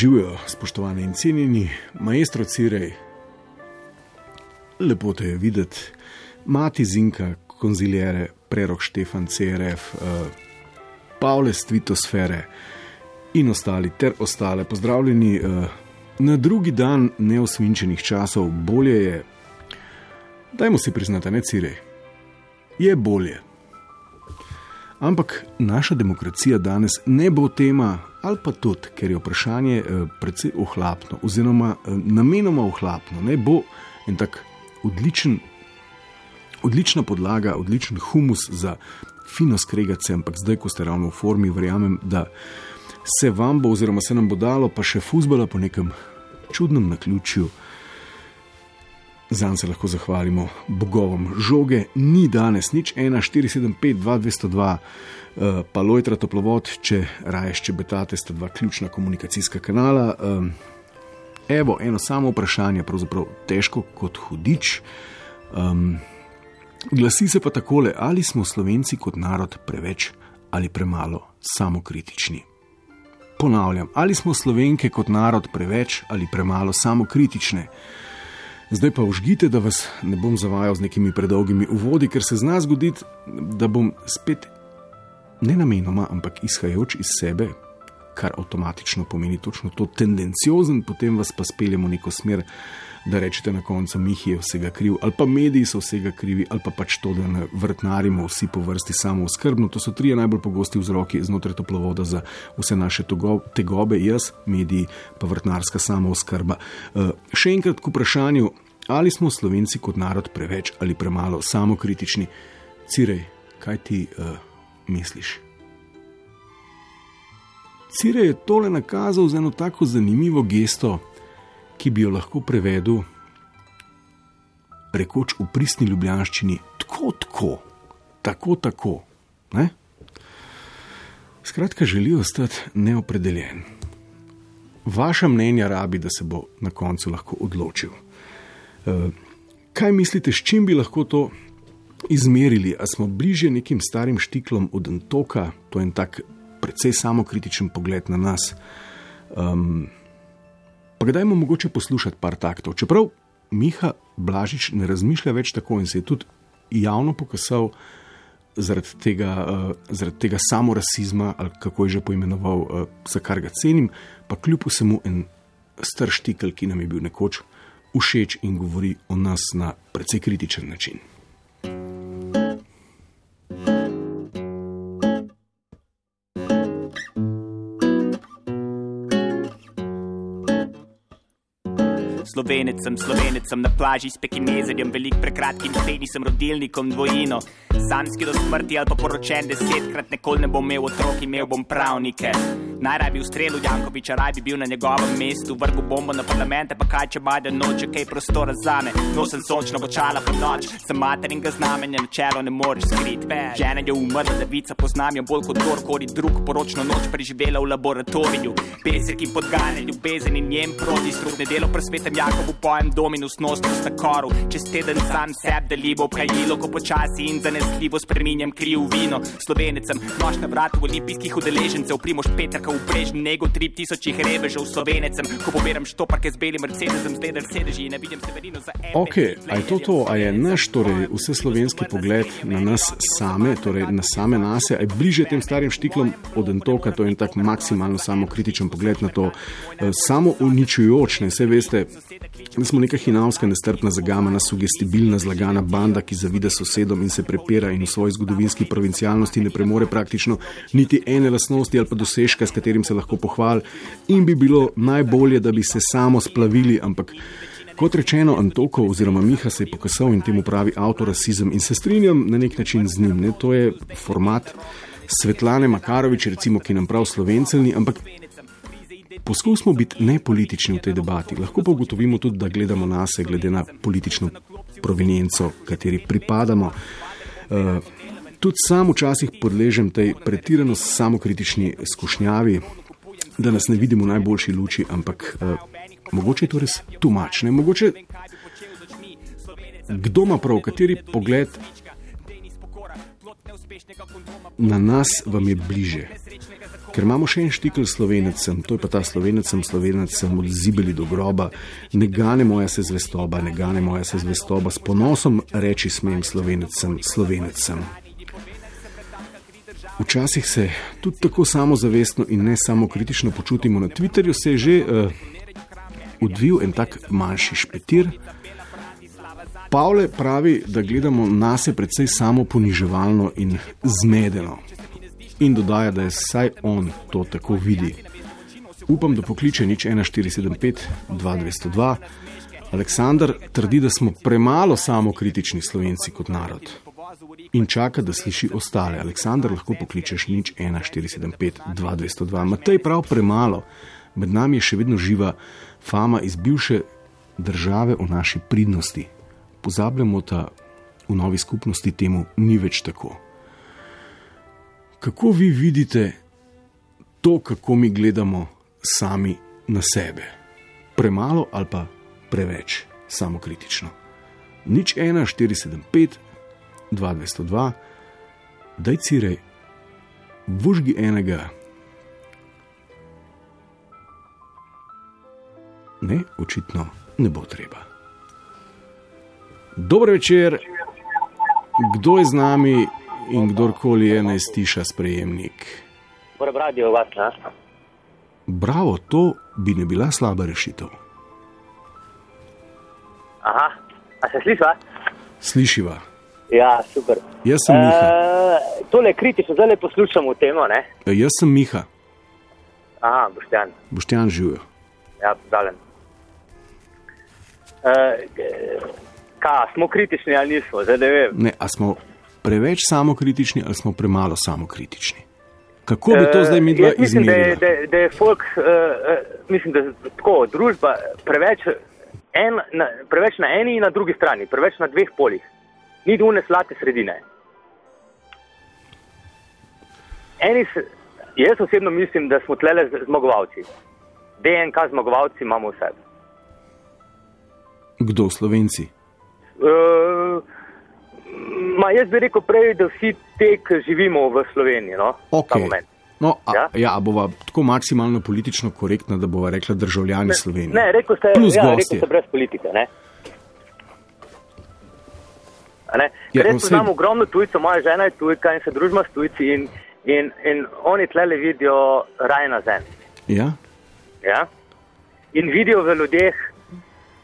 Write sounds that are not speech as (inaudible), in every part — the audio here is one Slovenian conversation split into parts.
Živijo, spoštovani in cenjeni, maestro Cirej, lepo te je videti, mati Zinka, konzilijere, prerok Štefan CRF, uh, Pavle Stvitosfere in ostali ter ostale. Pozdravljeni uh, na drugi dan neosvinčenih časov, bolje je, dajmo si priznati, ne Cirej, je bolje. Ampak naša demokracija danes ne bo tema, ali pa tudi, ker je vprašanje eh, precej ohlapno, oziroma eh, namenoma ohlapno, ne bo en tak odličen, odlična podlaga, odličen humus za fino skregati, ampak zdaj, ko ste ravno v formi, verjamem, da se vam bo, oziroma se nam bo dalo, pa še fuzbala po nekem čudnem naključju. Zanj se lahko zahvalimo bogovom. Žoge ni danes, nič 1, 4, 7, 5, 2, 202, uh, pa Lojtra toplovod, če raje ščebetate, sta dva ključna komunikacijska kanala. Um, evo, eno samo vprašanje, pravzaprav težko kot hudič. Um, glasi se pa takole, ali smo Slovenci kot narod preveč ali premalo samokritični. Ponavljam, ali smo Slovenke kot narod preveč ali premalo samokritične. Zdaj pa užgite, da vas ne bom zavajal z nekimi predolgimi uvodi, ker se zna zgoditi, da bom spet ne namenoma, ampak izhajajoč iz sebe, kar avtomatično pomeni točno to tendenciozen, potem vas pa speljemo v neko smer, da rečete na koncu, Mihi je vsega kriv, ali pa mediji so vsega krivi, ali pa pač to, da ne vrtnarimo vsi po vrsti samo skrbno. To so trije najbolj pogosti vzroki znotraj toplovoda za vse naše tegobe, jaz, mediji, pa vrtnarska samo skrba. Uh, še enkrat k vprašanju, ali smo Slovenci kot narod preveč ali premalo samokritični. Cirej, kaj ti uh, misliš? Cirej je tole nakazal z eno tako zanimivo gesto, ki bi jo lahko prevedel, rekoč v pristni ljubljanščini, tako, tako, tako, tako. Ne? Skratka, želijo ostati neopredeljen. Vaša mnenja rabi, da se bo na koncu lahko odločil. Uh, kaj mislite, s čim bi lahko to izmerili? A smo bližje nekim starim štiklom od Antoka, to je en tak precej samokritičen pogled na nas. Um, pa kdajmo mogoče poslušati par taktov. Čeprav Miha Blažič ne razmišlja več tako in se je tudi javno pokazal zaradi tega, uh, zaradi tega samorasizma, ali kako je že poimenoval, uh, za kar ga cenim, pa kljub vsemu en star štikl, ki nam je bil nekoč všeč in govori o nas na precej kritičen način. Slovenecem, slovenecem na plaži s pekinezerjem, velik prekratkim penisem, rodilnikom dvojino. Sanski do smrti ali pa poročen desetkrat, nikoli ne bom imel otrok, imel bom pravnike. Najraj bi ustrelil Jankoviča, raj bi bil na njegovem mestu, vrgu bombo na parlamente, pa kaj če bajde noče, kaj prostora zame. Nosen sončno bočala po noč, sem materin ga znamenja, na čelo ne moreš skriti. Žena je umrla, devica poznam jo bolj kot kdorkoli drug, poročno noč preživela v laboratoriju. Pesek ki podgane ljubezen in njem proti strudne delo presvetem Jakobu pojem dominus nostus na koru. Čez teden sam seb delivo obhajilo, ko počasi in zanesljivo spreminjam kriv vino. Slovenecem, noč na vratu olimpijskih udeležencev, primoš Petrka v brežni nego, tri tisočih revežev slovenecem, ko poberam štoparke z belim mercedesom, zdaj da sedeži in ne vidim severino za eno. Ok, a je to to, a je naš, torej vse slovenski pogled na nas same, torej na same nase, a je bliže tem starim štiklom od Antoka, to je en tak maksimalno samokritičen pogled na to, eh, samo uničujoč, ne vse veste. Da smo neka hinavska, nestrpna, zagamana, sugestibilna, zlagana banda, ki zavida sosedom in se prepira in v svoji zgodovinski provincialnosti ne premore praktično niti ene lasnosti ali pa dosežka, s katerim se lahko pohvali. In bi bilo najbolje, da bi se samo splavili, ampak kot rečeno, Antokov oziroma Miha se je pokazal in temu pravi avtorasizem in se strinjam na nek način z njim. Ne? To je format Svetlane Makarovič, recimo, ki nam prav slovencelni, ampak Poskusimo biti nepolitični v tej debati. Lahko pa ugotovimo tudi, da gledamo na sebe, glede na politično provenienco, kateri pripadamo. Uh, tudi sam včasih podležem tej pretirano samokritični skušnjavi, da nas ne vidimo v najboljši luči, ampak uh, mogoče je to res tumačne. Mogoče kdo ima prav, kateri pogled na nas vam je bliže. Ker imamo še en štikl slovenecem, to je pa ta slovenecem, slovenecem od zibeli do groba, ne gane moja se zvestoba, ne gane moja se zvestoba, s ponosom reči smem slovenecem, slovenecem. Včasih se tudi tako samozavestno in ne samo kritično počutimo. Na Twitterju se je že uh, odvil en tak manjši špetir. Pavle pravi, da gledamo na sebe precej samo poniževalno in zmedeno. In dodaja, da je vsaj on to tako vidi. Upam, da pokliče nič 1475-2202. Aleksandr trdi, da smo premalo samokritični slovenci kot narod. In čaka, da sliši ostale. Aleksandr lahko pokličeš nič 1475-2202. Matej prav premalo. Med nami je še vedno živa fama iz bivše države o naši pridnosti, pozabljamo, da v novi skupnosti temu ni več tako. Kako vi vidite to, kako mi gledamo sami na sebe? Premalo ali pa preveč samokritično? Nič 1, 475, 2202, daj cirej, vužgi enega. Ne, očitno ne bo treba. Dobro večer, kdo je z nami in kdorkoli je naj stiša sprejemnik. Radio, vas, Bravo, to bi ne bila slaba rešitev. Aha, a se sliša? Slišiva. Ja, super. Jaz sem Miha. E, tole kritično, zdaj le poslušamo temo. Ne? Jaz sem Miha. Aha, Boštjan. Boštjan živijo. Ja, pozdravljen. E, Kaj, smo kritični ali nismo, zdaj ne vem. Ne, a smo preveč samokritični ali smo premalo samokritični? Kako bi to zdaj mi dva mislim, da je, izmerili? da, da je folk, uh, mislim, da je tako družba preveč, en, na, preveč na eni in na drugi strani, preveč na dveh polih. Ni dune slate sredine. Eni, s- jaz osebno mislim, da smo tlele z- zmagovalci. DNK zmagovalci imamo vse. Kdo slovenci? Uh, ma jaz bi rekel prej, da vsi te, ki živimo v Sloveniji, no, Okay. No, a, ja? Ja? bova tako maksimalno politično korektna, da bova rekla državljani Slovenije. Ne, rekel ste, Plus ja, rekel gostje. ste brez politike. Ne? Ne? Ja, no, Res poznam ogromno tujcev, moja žena je tujka in se družimo s tujci in, in, in oni tlele vidijo raj na zemlji. Ja? Ja? In vidijo v ljudeh,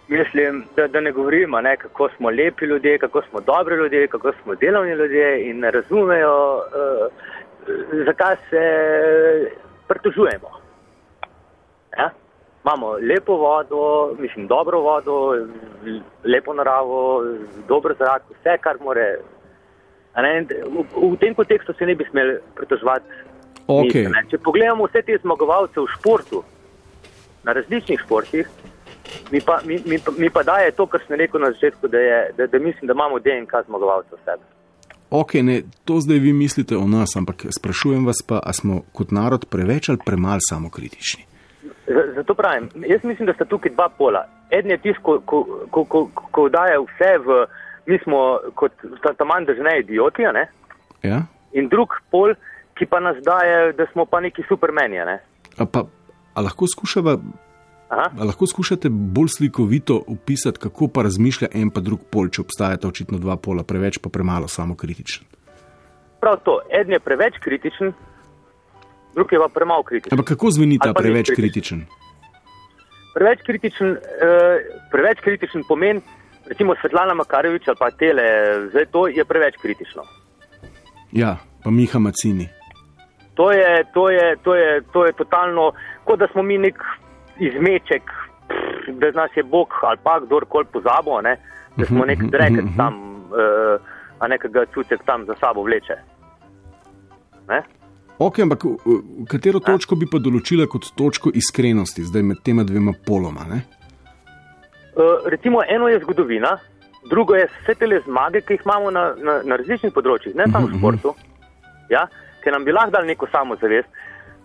mislim, da, da ne govorimo, ne, kako smo lepi ljudje, kako smo dobri ljudje, kako smo delovni ljudje in ne razumejo, uh, zakaj se pritožujemo. Ja? Imamo lepo vodo, mislim, dobro vodo, lepo naravo, dober zrak, vse, kar more. Ne, v, v tem kontekstu se ne bi smeli pritoževati. Nič, ne. Če pogledamo vse te zmagovalce v športu, na različnih športih, mi pa, mi, mi, mi pa daje to, kar sem rekel na začetku, da, je, da, da mislim, da imamo DNK zmagovalcev v sebi. Ok, ne, to zdaj vi mislite o nas, ampak sprašujem vas pa, a smo kot narod preveč ali premalo samokritični? Zato pravim, jaz mislim, da sta tukaj dva pola. Eden je tisti, ko, ko, ko, ko, ko daje vse v, mi smo kot ta, ta manj držne idioti, ne? Ja? in drug pol, ki pa nas daje, da smo pa neki supermeni. a Ne? A, pa, a, lahko skušava, Aha. lahko skušate bolj slikovito opisati, kako pa razmišlja en pa drug pol, če obstajata očitno dva pola, preveč pa premalo samokritičen. Prav to, eden je preveč kritičen, drug je pa premalo kritičen. Ampak kako zveni ta preveč kritičen. kritičen? Preveč kritičen, uh, preveč kritičen pomen, recimo Svetlana Makarovič ali pa tele, zdaj to je preveč kritično. Ja, pa Miha Macini. To je, to je, to je, to je totalno, kot da smo mi nek izmeček, pff, da nas je Bog ali pa kdorkoli pozabo, ne? da smo nek drekec tam, uh, a nekega cucek tam za sabo vleče. Ne? Ok, ampak v katero točko bi pa določila kot točko iskrenosti, zdaj med tema dvema poloma? Ne? Uh, recimo, eno je zgodovina, drugo je vse te zmage, ki jih imamo na, na, na različnih področjih, ne samo v športu, ja, ki nam bi lahko dali neko samozavest.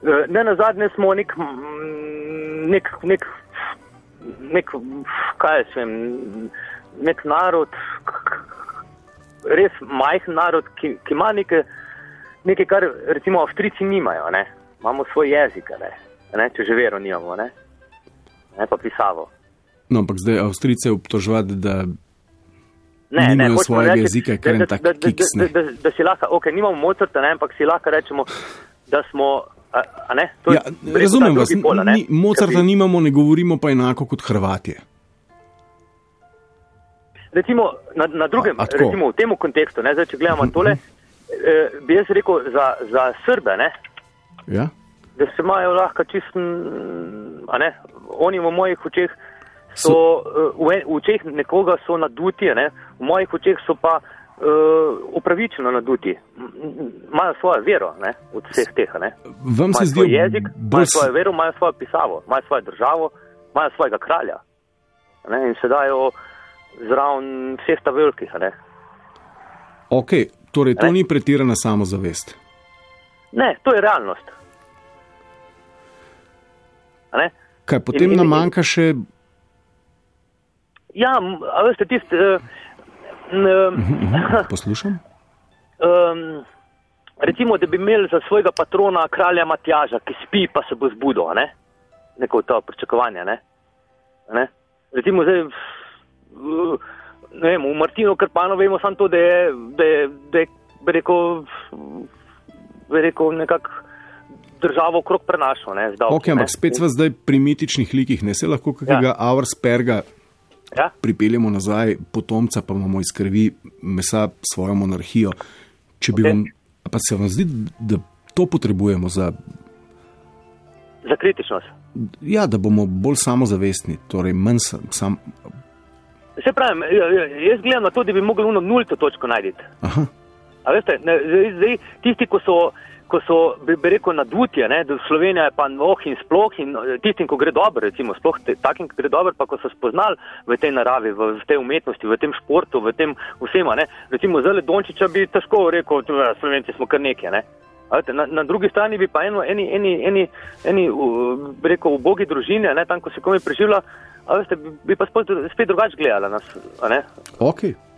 Uh, ne na zadnje smo nek, nek, nek, nek, kaj jaz vem, nek narod, res majhen narod, ki, ki ima nekaj, nekaj, kar recimo Avstrijci nimajo. Ne. Imamo svoj jezik, ne, ne, če že vero nimamo, ne, ne pa pisavo. No, ampak zdaj Avstrijce obtoževati, da Ne, ne, svojega reči, jezika, je kar en da- da- da- da-. Da, si lahko, ok, nimamo Mozarta, ne, ampak si lahko rečemo, da smo. A, a ne, to je, Ja, rekel, razumem vas, pol, ni, Mozarta bi- nimamo, ne govorimo pa enako kot Hrvatje. Recimo, na, na drugem, A- a tako? recimo v tem kontekstu, ne, zdaj, če gledamo tole, eh, bi jaz rekel za, za Srbe, ne, Ja? da se imajo lahko čist, a ne, oni v mojih očeh so, eh, v, en- v očeh nekoga so naduti, a ne, v mojih očeh so pa upravičeno naduti, imajo svojo vero, ne, od vseh teh. Vam se Imajo zdi svoj jezik, imajo bolj svojo vero, imajo svojo pisavo, imajo svojo državo, imajo svojega kralja. Ne, in se dajo zraven vseh ta velikih. Ok, torej to Ne? ni pretirana samozavest. ne, to je realnost. Kaj potem In- in- nam manjka še, Ja, a veste, tisti. Uh, (laughs) poslušam? um, recimo, da bi imeli za svojega patrona kralja Matjaža, ki spi, pa se bo zbudil, ne? neko to pričakovanje. Ne? Ne? Recimo, zdaj, ne vem, v Martinu Krpano vemo samo to, da je, da je, da je rekel, rekel nekako državo okrog prenašal. Ne, z davki, Ok, ampak ne. spet smo zdaj pri mitičnih likih, ne se lahko kakega ja. Auersperga Ja? pripeljemo nazaj, potomca pa imamo iz krvi mesa svojo monarhijo. Če bi Ok. vam, pa se vam zdi, da to potrebujemo za, Za kritičnost. ja, da bomo bolj samozavestni, torej manj sam, sam Se pravi, jaz gledam na to, da bi mogli uno nulto točko najti. aha, A veste, ne, zdaj, zdaj, tisti, ko so, ko so bi, bi rekel, nadutje, ne, da Slovenija je pa oh in sploh, in eh, tistim, ko gre dobro, recimo, sploh te, takim, ki gre dobro, pa ko so spoznali v tej naravi, v, v tej umetnosti, v tem športu, v tem vsema, ne, recimo, zelo Dončiča bi težko rekel, da Slovenci smo kar nekaj, ne. Na, na drugi strani bi pa eno, eni, eni, eni, eni rekel, ubogi družini, a ne, tam, ko se komi preživlja, veste, bi, bi pa spet, drugače gledala nas, ne, ok.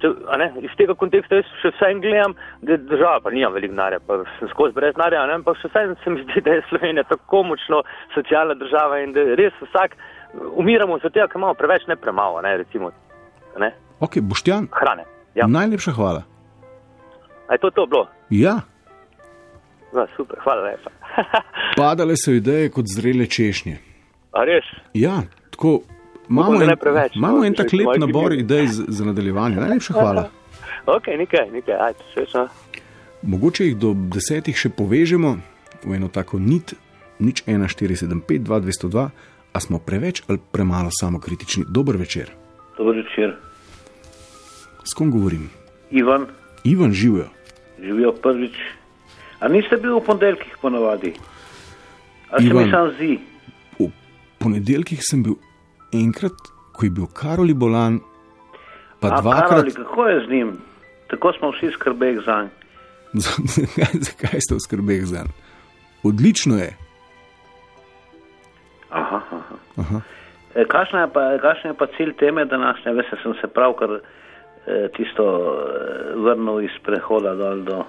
Če, ne? Iz tega konteksta jaz še vsem gledam, da država pa nima veliko denarja, pa sem skozi brez denarja, ampak še vsem se mi zdi, da je Slovenija tako močno socialna država in da res vsak umiramo zaradi tega, ker imamo preveč, ne premalo, ne? recimo, ne? Ok, Boštjan, hrane. Ja. najlepša hvala. A je to to bilo? Ja, No, super, hvala lepa. (laughs) padale so ideje kot zrele češnje. A res? Ja, tako. Imamo en, preveč, imamo no, en tak lep nabor idej za, za nadaljevanje. Najlepša hvala. (laughs) Ok, nekaj, nekaj, ajde, srečno. Mogoče jih do desetih še povežemo v eno tako nit, nič 1475, 2202, a smo preveč ali premalo samokritični. Dober večer. Dober večer. S kom govorim? Ivan, Ivan živijo. živijo prvič. A niste bili v ponedeljkih ponavadi? A se Ivan. mi sam zdi? V ponedeljkih sem bil enkrat, ko je bil Karoli Bolan, pa A dvakrat. Karoli, kako je z njim? Tako smo vsi skrbeli za njim. (laughs) Zakaj, ste v skrbeh za njim? Odlično je. Aha, aha. Aha. E, Kakšna je, pa, je pa cilj teme današnje? Veste, sem se pravkar e, tisto e, vrnil iz prehoda dol do,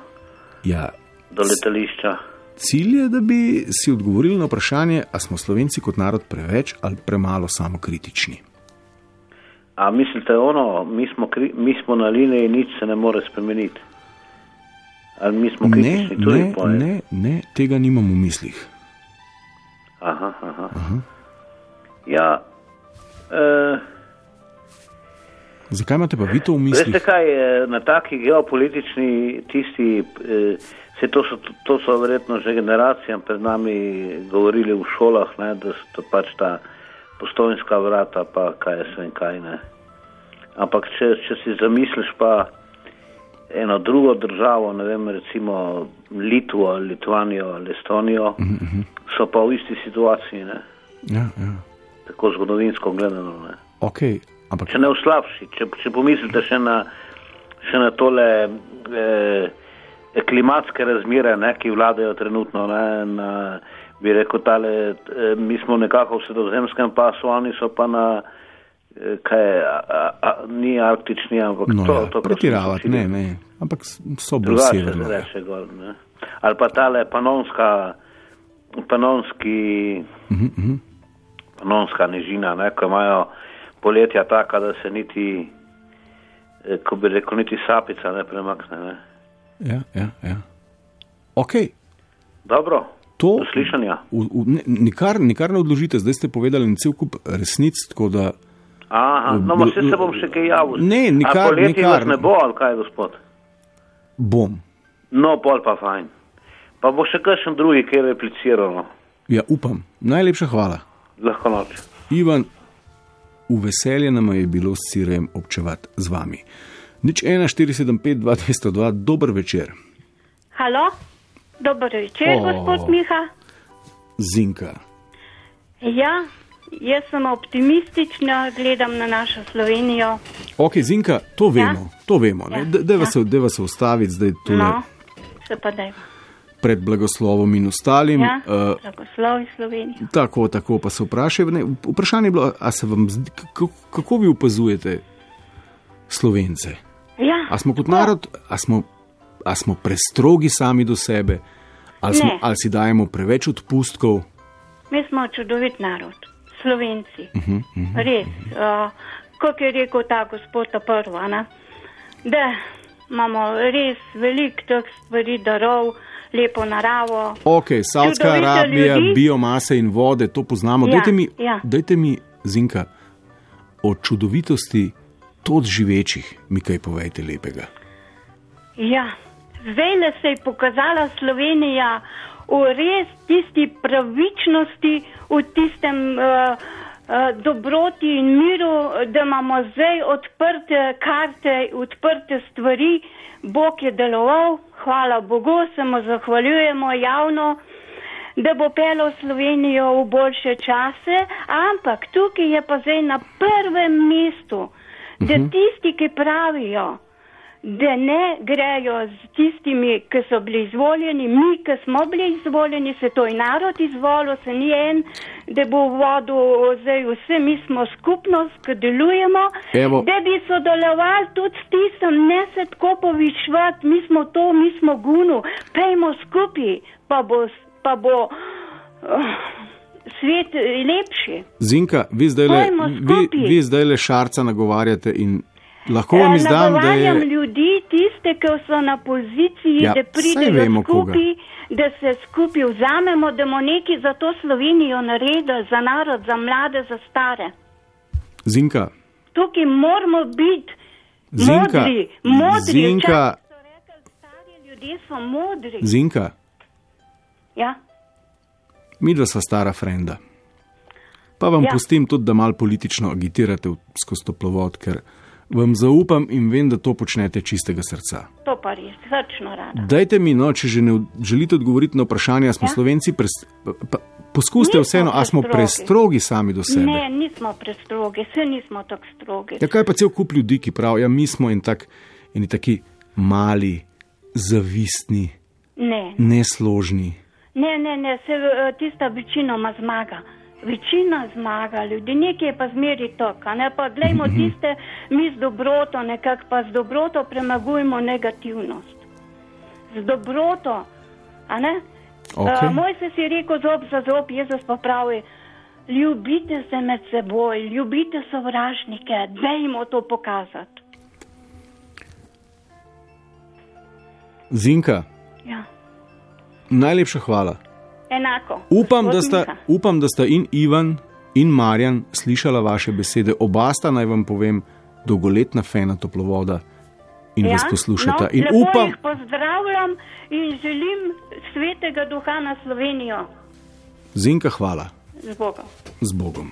Ja, do letališča. Cilj je, da bi si odgovorili na vprašanje, ali smo Slovenci kot narod preveč ali premalo samokritični. A mislite ono, mi smo, kri, mi smo na liniji, nič se ne more spremeniti? Ali mi smo Ne, kritični ne, po ne, ne, tega nimam v mislih. Aha, aha. aha. Ja, e, Zakaj imate pa vi to v mislih? Veste kaj, eh, na taki geopolitični tisti, eh, se to so, to so verjetno že generacijam pred nami govorili v šolah, ne, da so to pač ta postojnska vrata, pa kaj jaz vem kaj ne. Ampak če, če si zamisliš pa eno drugo državo, ne vem, recimo Litvo, Litvanijo ali Estonijo, uh -huh. so pa v isti situaciji, ne? Ja, ja. tako zgodovinsko gledano. Ne? Okay, ampak... Če ne v slabši, če, če pomislite še na, še na tole eh, klimatske razmere, ne, ki vladajo trenutno, ne, na, bi rekel, tale, eh, mi smo nekako v sredozemskem pasu, oni so pa na eh, kaj a, a, ni arktični, ampak No, to, ja, to pretiravati, ne, ne. Ampak so bolj Drugače severno. se ja. reče gor, ne. Ali pa tale panonska, panonski, Mhm, mhm. panonska nižina, ne, ko imajo poletja taka, da se niti, eh, ko bi rekel, niti sapica ne premakne. Ne. Ja, ja, ja. Ok, Dobro, to. slišanja. V, v, ne, nikar, nikar ne odložite, zdaj ste povedali cel kup resnic, tako da. Aha, no, ma se, bom še kaj javil. Ne, nikar- nikar. ne bo, ali kaj, gospod? Bom. No, pol pa fajn. Pa bo še kakšen drugi, ki je repliciral. no. Ja, upam. Najlepša hvala. Lahko noč. Ivan, v veselje nam je bilo s Cirem občevati z vami. Nič 1, 475, 202, dober večer, Halo, dober večer, oh. gospod Miha. Zinka. Ja, jaz sem optimistična, gledam na našo Slovenijo. Ok, Zinka, to vemo, ja? to vemo. Ja. Ja. Deva se, deva se ustaviti zdaj tu No, se pa dajva. pred blagoslovom in ostalim. Ja, Uh, blagoslovi Slovenijo. tako, tako pa se vprašaj. Ne, vprašanje je bilo, kako, kako vi opazujete Slovence? Ja, A smo kot narod, a smo, a smo prestrogi sami do sebe, ali, smo, ali si dajemo preveč odpustkov? mi smo čudovit narod, Slovenci. Uh -huh, uh -huh. Res, uh, kot je rekel ta gospod prva, ne? da imamo res veliko teh stvari, darov, lepo naravo. Ok, Saudska Arabija, ljudi. biomase in vode, to poznamo. Ja, dajte, mi, ja. dajte mi, Zinka, o čudovitosti tod živečih, mi kaj povejte lepega. Ja, zdaj le se je pokazala Slovenija v res tisti pravičnosti, v tistem uh, uh, dobroti in miru, da imamo zdaj odprte karte, odprte stvari. Bog je deloval, hvala Bogu, se mu zahvaljujemo javno, da bo pelo Slovenijo v boljše čase, ampak tukaj je pa zdaj na prvem mestu, da tisti, ki pravijo, da ne grejo z tistimi, ki so bili izvoljeni, mi, ki smo bili izvoljeni, se to je narod izvolil, se ni en, da bo vodil zdaj vse, mi smo skupnost, ki delujemo, Evo. da bi sodelovali tudi s tistem, ne se tako povišvati, mi smo to, mi smo gunu, pejmo skupaj, pa bo, pa bo uh, svet eh, lepši. Zinka, vi zdaj le, vi, vi zdaj le šarca nagovarjate in lahko vam Eh, izdam, da je. ljudi, tiste, ki so na poziciji, Ja, da pridejo skupaj, da se skupaj vzamemo, da bomo nekaj za to Slovenijo naredili, za narod, za mlade, za stare. Zinka, Tukaj moramo biti Zinka, modri, modri. Zinka, so rekli, stari ljudje so modri. Zinka, Ja, mi dva sva stara frenda. Pa vam ja. Pustim tudi, da malo politično agitirate skozi toplovod, ker vam zaupam in vem, da to počnete čistega srca. to pa res, srčno rada. Dajte mi, no, če že ne želite odgovoriti na vprašanje, smo ja? Slovenci, pres, pa, poskusite Nismo vseeno, ali smo prestrogi. sami do sebe. Ne, nismo prestrogi, vse nismo tako strogi. Ja, kaj pa cel kup ljudi, ki pravijo, ja, mi smo in tak, eni taki mali, zavistni, Ne, nesložni. Ne, ne, ne, se eh, tista večinoma zmaga. Večina zmaga, ljudi, nekaj je pa zmeri toka. Ne? Pa gledajmo tiste, mi z dobroto, nekako pa z dobroto premagujemo negativnost. Z dobroto, a ne? Okej. Uh, moj se si rekel zob za zob, Jezus pa pravi, ljubite se med seboj, ljubite sovražnike, dajmo to pokazati. Zinka, Ja, najlepša hvala. enako. Upam da, sta, upam, da sta in Ivan in Marjan slišala vaše besede. Oba sta, naj vam povem, dolgoletna fena toplovoda in ja? vas poslušata. No, in upam, jih pozdravljam in želim svetega duha na Slovenijo. Zinka, hvala. Z Bogom. Z Bogom.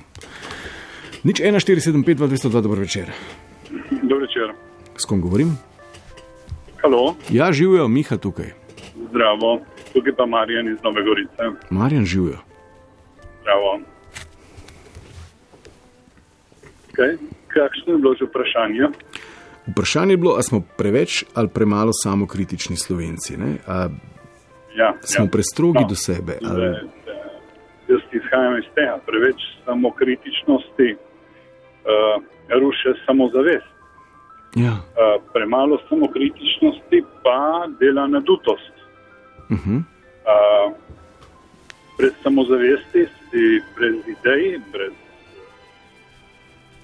Nič 1475, 202, dober večer. Dobro večer. S kom govorim? Halo, Ja, živijo, Miha tukaj. zdravo, tukaj pa Marjan iz Nove Gorice. Marjan živijo. Zdravo. Okay. Kakšno je bilo že vprašanje? Vprašanje je bilo, ali smo preveč ali premalo samokritični slovenci. A Ja, smo ja. prestrogi No, do sebe. Da, Ali... da, jaz izhajam iz tega, preveč samokritičnosti uh, ruše samozavest. Ja. Uh, premalo samokritičnosti pa dela nadutost. Uh -huh. Uh, brez samozavesti, si brez idej, brez,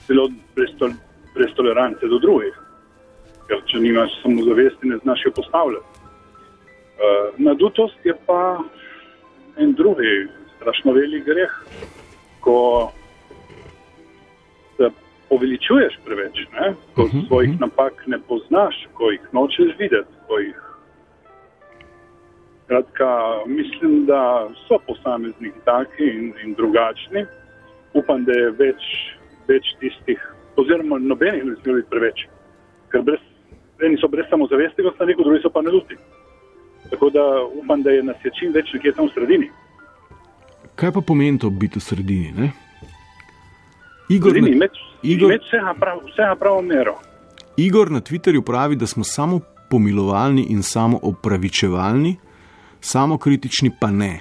celo brez, tol, brez tolerance do drugih. Ker če nimaš samozavesti, ne znaš jo postavljati. Uh, nadutost je pa en drugi, strašno velik greh, ko se poveličuješ preveč, ne? ko uh -huh, svojih uh -huh. napak ne poznaš, ko jih nočeš videti, ko jih Kratka, mislim, da so posamezniki taki in, in drugačni. Upam, da je več, več tistih, oziroma nobenih ne sme biti preveč. Ker brez, eni so brez samozavesti, kot sem rekel, drugi so pa neduti. Tako da upam, da je nas je čim več nekje tam v sredini. Kaj pa pomeni to biti v sredini? Ne? Igor, Sredini, na, imeti Igor, imeti vsega prav, vsega pravo mero. Igor na Twitterju pravi, da smo samo pomilovalni in samo opravičevalni, samo kritični pa ne.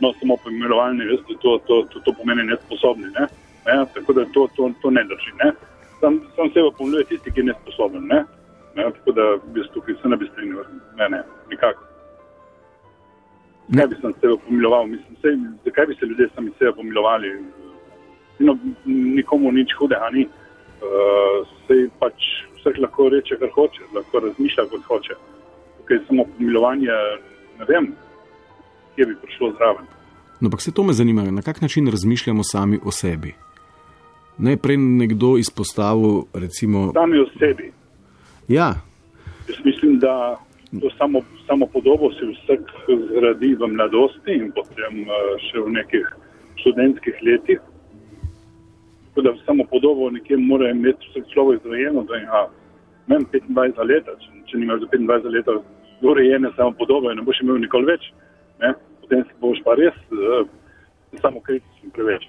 No, samo poimenovanje, veste, to, to, to, to pomeni nesposobni. Ne? Ne? Tako da to, to, to ne drži. Ne? Sam, sam sebe pomiluje tisti, ki je nesposoben. Ne? Ne? Tako da jaz tukaj se ne bi strinjal, ne, ne, nikako. Zakaj bi sem sebe pomiloval? Mislim, sej, zakaj bi se ljudje sami sebe pomilovali? No, nikomu nič hudega ni. Uh, sej pač vsak lahko reče, kar hoče, lahko razmišlja, kot hoče. Tukaj je samo pomilovanje, ne vem, kje bi prišlo zraven. No, ampak se to me zanima, na kak način razmišljamo sami o sebi. Najprej nekdo izpostavil, recimo, Sami o sebi. ja, Jaz mislim, da to samo, samo podobo si vsak zgradi v mladosti in potem eh, še v nekih študentskih letih. Tako da samo podobo nekje mora imeti vsak človek zrejeno, da ima menj 25 let, če, če nimaš za 25 let urejene samo podobo in ne boš imel nikoli več, ne? potem si boš pa res uh, samo kritičen preveč.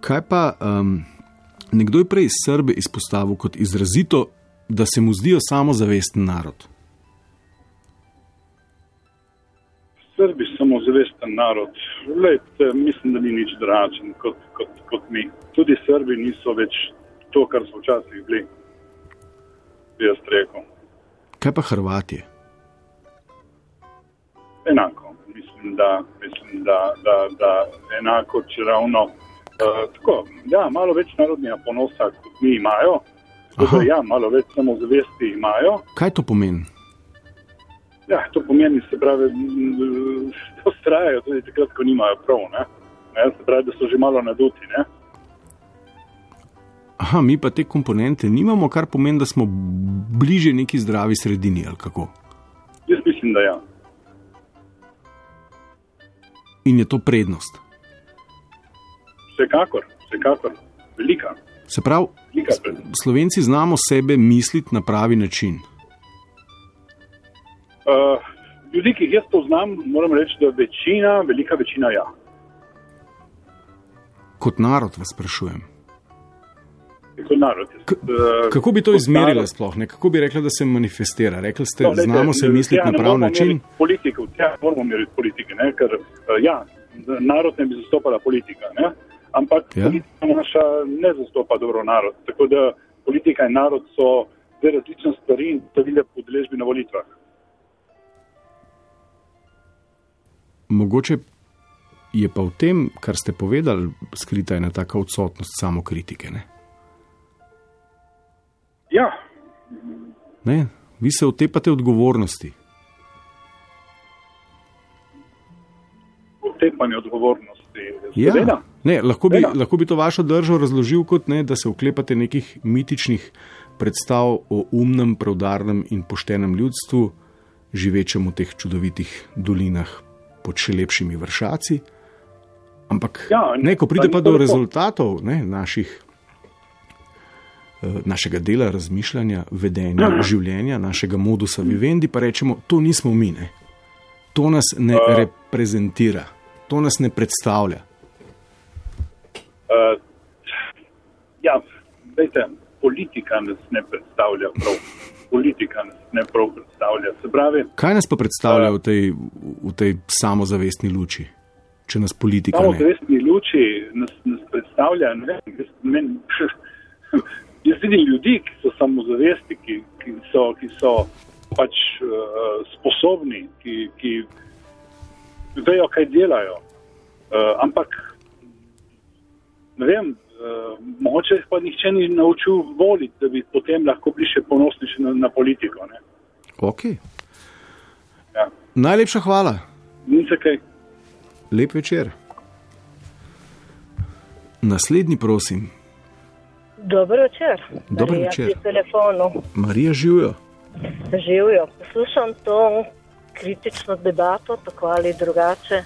kaj pa um, nekdo je prej Srbe izpostavil kot izrazito, da se mu zdijo samozavesten narod. Srbi samozavesten narod. Lejte, mislim, da ni nič drugačen kot, kot, kot mi. Tudi Srbi niso več to, kar so včasih bili. Bi jaz rekel. Kaj pa Hrvatje? Enako. Mislim, da, mislim, da, da, da enako, če ravno. Uh, tako, ja, malo več narodnega ponosa, kot mi imajo. Tako, ja, malo več samozavesti imajo. Kaj to pomeni? Ja, to pomeni, se pravi, da ustrajajo tudi takrat, ko nimajo prav. Ne? Ne? Se pravi, da so že malo naduti. Ne? Aha, mi pa te komponente nimamo, kar pomeni, da smo bliže neki zdravi sredini ali kako. Jaz mislim, da ja. In je to prednost. Vsekakor, vsekakor, velika. Se pravi, velika. Slovenci znamo sebe misliti na pravi način. Uh, ljudi, ki jih jaz poznam, moram reči, da večina, velika večina ja. Kot narod vas sprašujem. Kot narod. K kako bi to izmerili sploh? Ne? Kako bi rekli, da se manifestira? Rekli ste, no, znamo se misliti na prav način. Politike, tja moramo meriti politike, ne? ker uh, ja, narod ne bi zastopala politika. Ne? Ampak ja? politika naša ne zastopa dobro narod. Tako da politika in narod so dve različne stvari in to vide po deležbi na volitvah. Mogoče je pa v tem, kar ste povedali, skrita ena taka odsotnost samokritike. Ne? Ja. Ne? Vi se otepate odgovornosti. Otepanje odgovornosti. Ja. Ne, lahko, bi, lahko bi to vašo držo razložil kot ne, da se oklepate nekih mitičnih predstav o umnem, pravdarnem in poštenem ljudstvu, živečem v teh čudovitih dolinah pod še lepšimi vršaci. Ampak, ja, ne, ko pride pa do rezultatov ne, naših našega dela, razmišljanja, vedenja, življenja, našega modusa vivendi, pa rečemo, to nismo mi, ne. to nas ne uh, reprezentira, to nas ne predstavlja. Uh, ja, veste, politika nas ne predstavlja prav. Politika nas ne prav predstavlja. Pravi, Kaj nas pa predstavlja uh, v, tej, v tej samozavestni luči, če nas politika ne? Samozavestni luči nas, nas predstavlja, ne vem, men, (laughs) jaz vidim ljudi, ki so samozavesti, ki, ki, so, ki so pač uh, sposobni, ki, ki vejo, kaj delajo. Uh, ampak, ne vem, uh, mogoče jih pa nihče ni naučil voliti, da bi potem lahko bili še ponosni še na, na politiko. Ne? Ok. Ja. Najlepša hvala. Lep večer. Naslednji, prosim. Dobro večer. Dobro večer. Telefonu. Marija živijo. Živijo. Poslušam to kritično debato, tako ali drugače.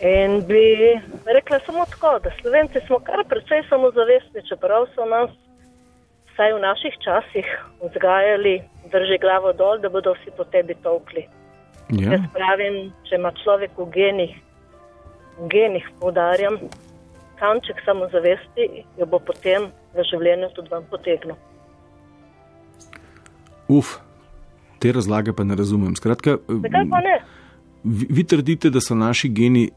In bi rekla samo tako, da Slovenci smo kar precej samozavestni, čeprav so nas vsaj v naših časih vzgajali, drži glavo dol, da bodo vsi po tebi tolkli. Ja. Jaz pravim, če ima človek v genih, v genih podarjam, kanček samozavesti, jo bo potem v življenju tudi vam potegnil. Uf, te razlage pa ne razumem. Skratka, Zakaj pa ne? Vi, vi trdite, da so naši geni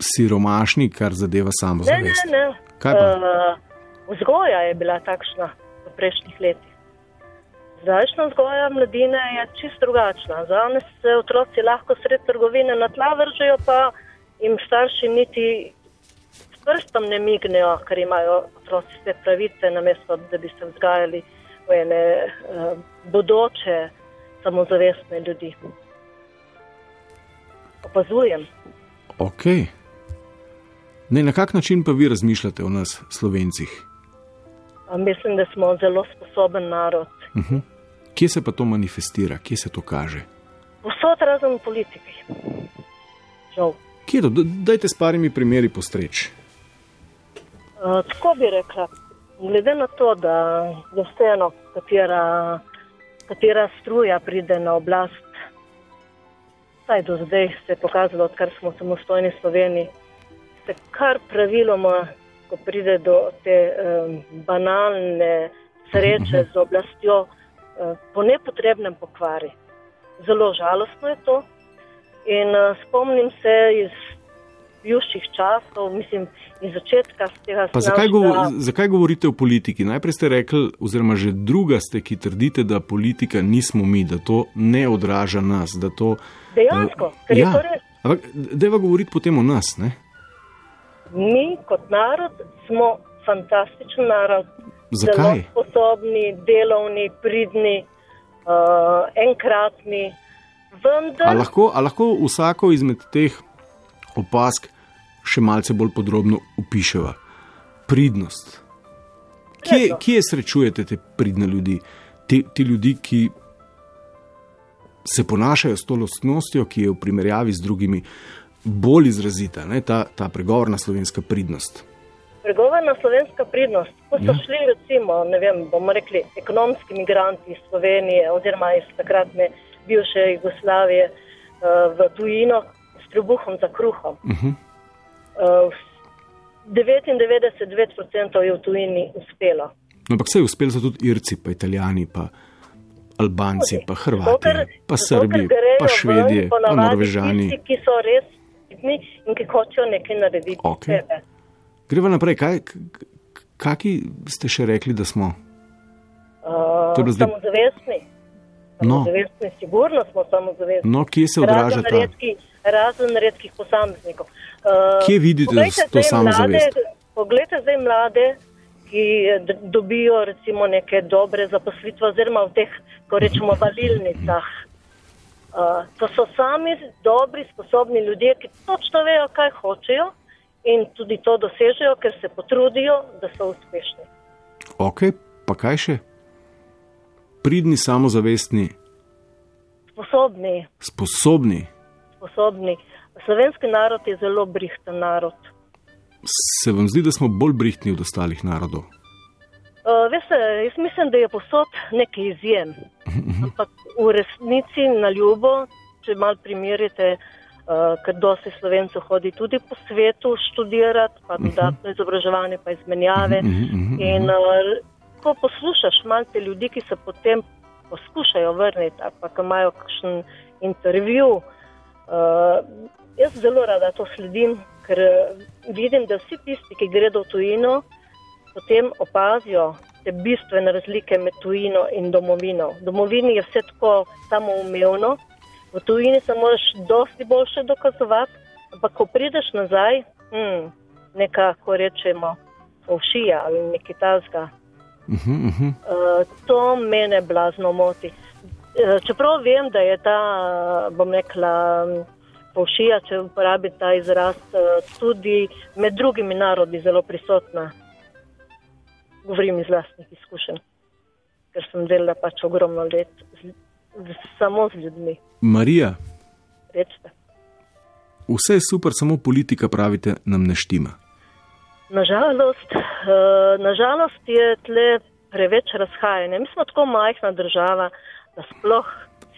siromašni, kar zadeva samozavest. Ne, ne, ne. Uh, vzgoja je bila takšna v prejšnjih letih. Zdajšnja vzgoja mladine je čist drugačna. Danes se otroci lahko sred trgovine na tla vržejo, pa jim starši niti s prstom ne mignejo, ker imajo otroci vse pravice, namesto da bi se vzgajali v ene uh, bodoče samozavestne ljudi. Opazujem. Okay. Ne, na kak način pa vi razmišljate o nas, slovencih? Mislim, da smo zelo sposoben narod. Uh -huh. Kje se pa to manifestira, kje se to kaže? Vsot razen v politiki. Žal. Kje to? Dajte s parimi primeri postreč. Uh, tako bi rekla, glede na to, da je vseeno, katera, katera struja pride na oblast, saj do zdaj se je pokazalo, odkar smo samostojni Sloveniji se kar praviloma, ko pride do te um, banalne sreče z oblastjo, uh, po nepotrebnem pokvari. Zelo žalostno je to. In uh, spomnim se iz bivših časov, mislim, iz začetka tega sveta. Zakaj, govor, zakaj govorite o politiki? Najprej ste rekli, oziroma že druga ste, ki trdite, da politika nismo mi, da to ne odraža nas. To, Dejansko, uh, ker ja, je to res. Ampak, deva govoriti potem o nas, ne? mi kot narod smo fantastičen narod. Zakaj? Zelo sposobni, delovni, pridni, uh, enkratni. Vendar... A lahko, a lahko vsako izmed teh opask še malce bolj podrobno opiševa? Pridnost. Kje, kje srečujete te pridne ljudi, te, te ljudi, ki se ponašajo s to lastnostjo, ki je v primerjavi z drugimi bolj izrazita, ne, ta, ta pregovorna slovenska pridnost. Pregovorna slovenska pridnost, ko so ja. šli, recimo, ne vem, bomo rekli, ekonomski migranti iz Slovenije oziroma iz takratne bivše Jugoslavije uh, v tujino trebuhom za kruhom. Uh -huh. uh, 99% je v tujini uspelo. No, ampak vse je uspelo, so tudi Irci, pa Italijani, pa Albanci, pa Hrvati, pa Srbi, pa Švedje, pa Norvežani. Tisti, ki so res in ki hočejo nekaj narediti. Okay. Gremo naprej. Kaj, kaki ste še rekli, da smo? Uh, zdaj... Samozavestni. No. Samozavestni, sigurno smo samozavestni. No, kje se odraža ta? Razen redkih posameznikov. Uh, kje vidite to samozavest? Poglejte zdaj mlade, ki dobijo recimo neke dobre zaposlitve oziroma v teh, ko rečemo, valilnicah. Uh, to so sami dobri, sposobni ljudje, ki točno vejo, kaj hočejo in tudi to dosežejo, ker se potrudijo, da so uspešni. Ok, pa kaj še? Pridni, samozavestni. Sposobni. Sposobni. Sposobni. Slovenski narod je zelo brihten narod. Se vam zdi, da smo bolj brihtni od ostalih narodov? Uh, veste, jaz mislim, da je posod nekaj izjem. Ampak v resnici na ljubo, če mal primerjate, uh, ker dosti slovencev hodi tudi po svetu študirati, pa dodatno izobraževanje, pa izmenjave. In uh, ko poslušaš malo te ljudi, ki se potem poskušajo vrniti, ali pa imajo kakšen intervju, uh, jaz zelo rada to sledim, ker uh, vidim, da vsi tisti, ki gredo v tujino, potem opazijo te bistvene razlike med tujino in domovino. V domovini je vse tako samoumevno, v tujini se moraš dosti boljše dokazovati, ampak ko prideš nazaj, hm, nekako rečemo, ovšija ali nekaj tazga. Uh, to mene blazno moti. Uh, čeprav vem, da je ta, bom rekla, povšija, če uporabim ta izraz, uh, tudi med drugimi narodi zelo prisotna govorim iz vlastnih izkušenj, ker sem delala pač ogromno let z, z, samo z ljudmi. Marija, Rečete. vse je super, samo politika pravite, nam ne štima. Nažalost, nažalost je tle preveč razhajanja. Mi smo tako majhna država, da sploh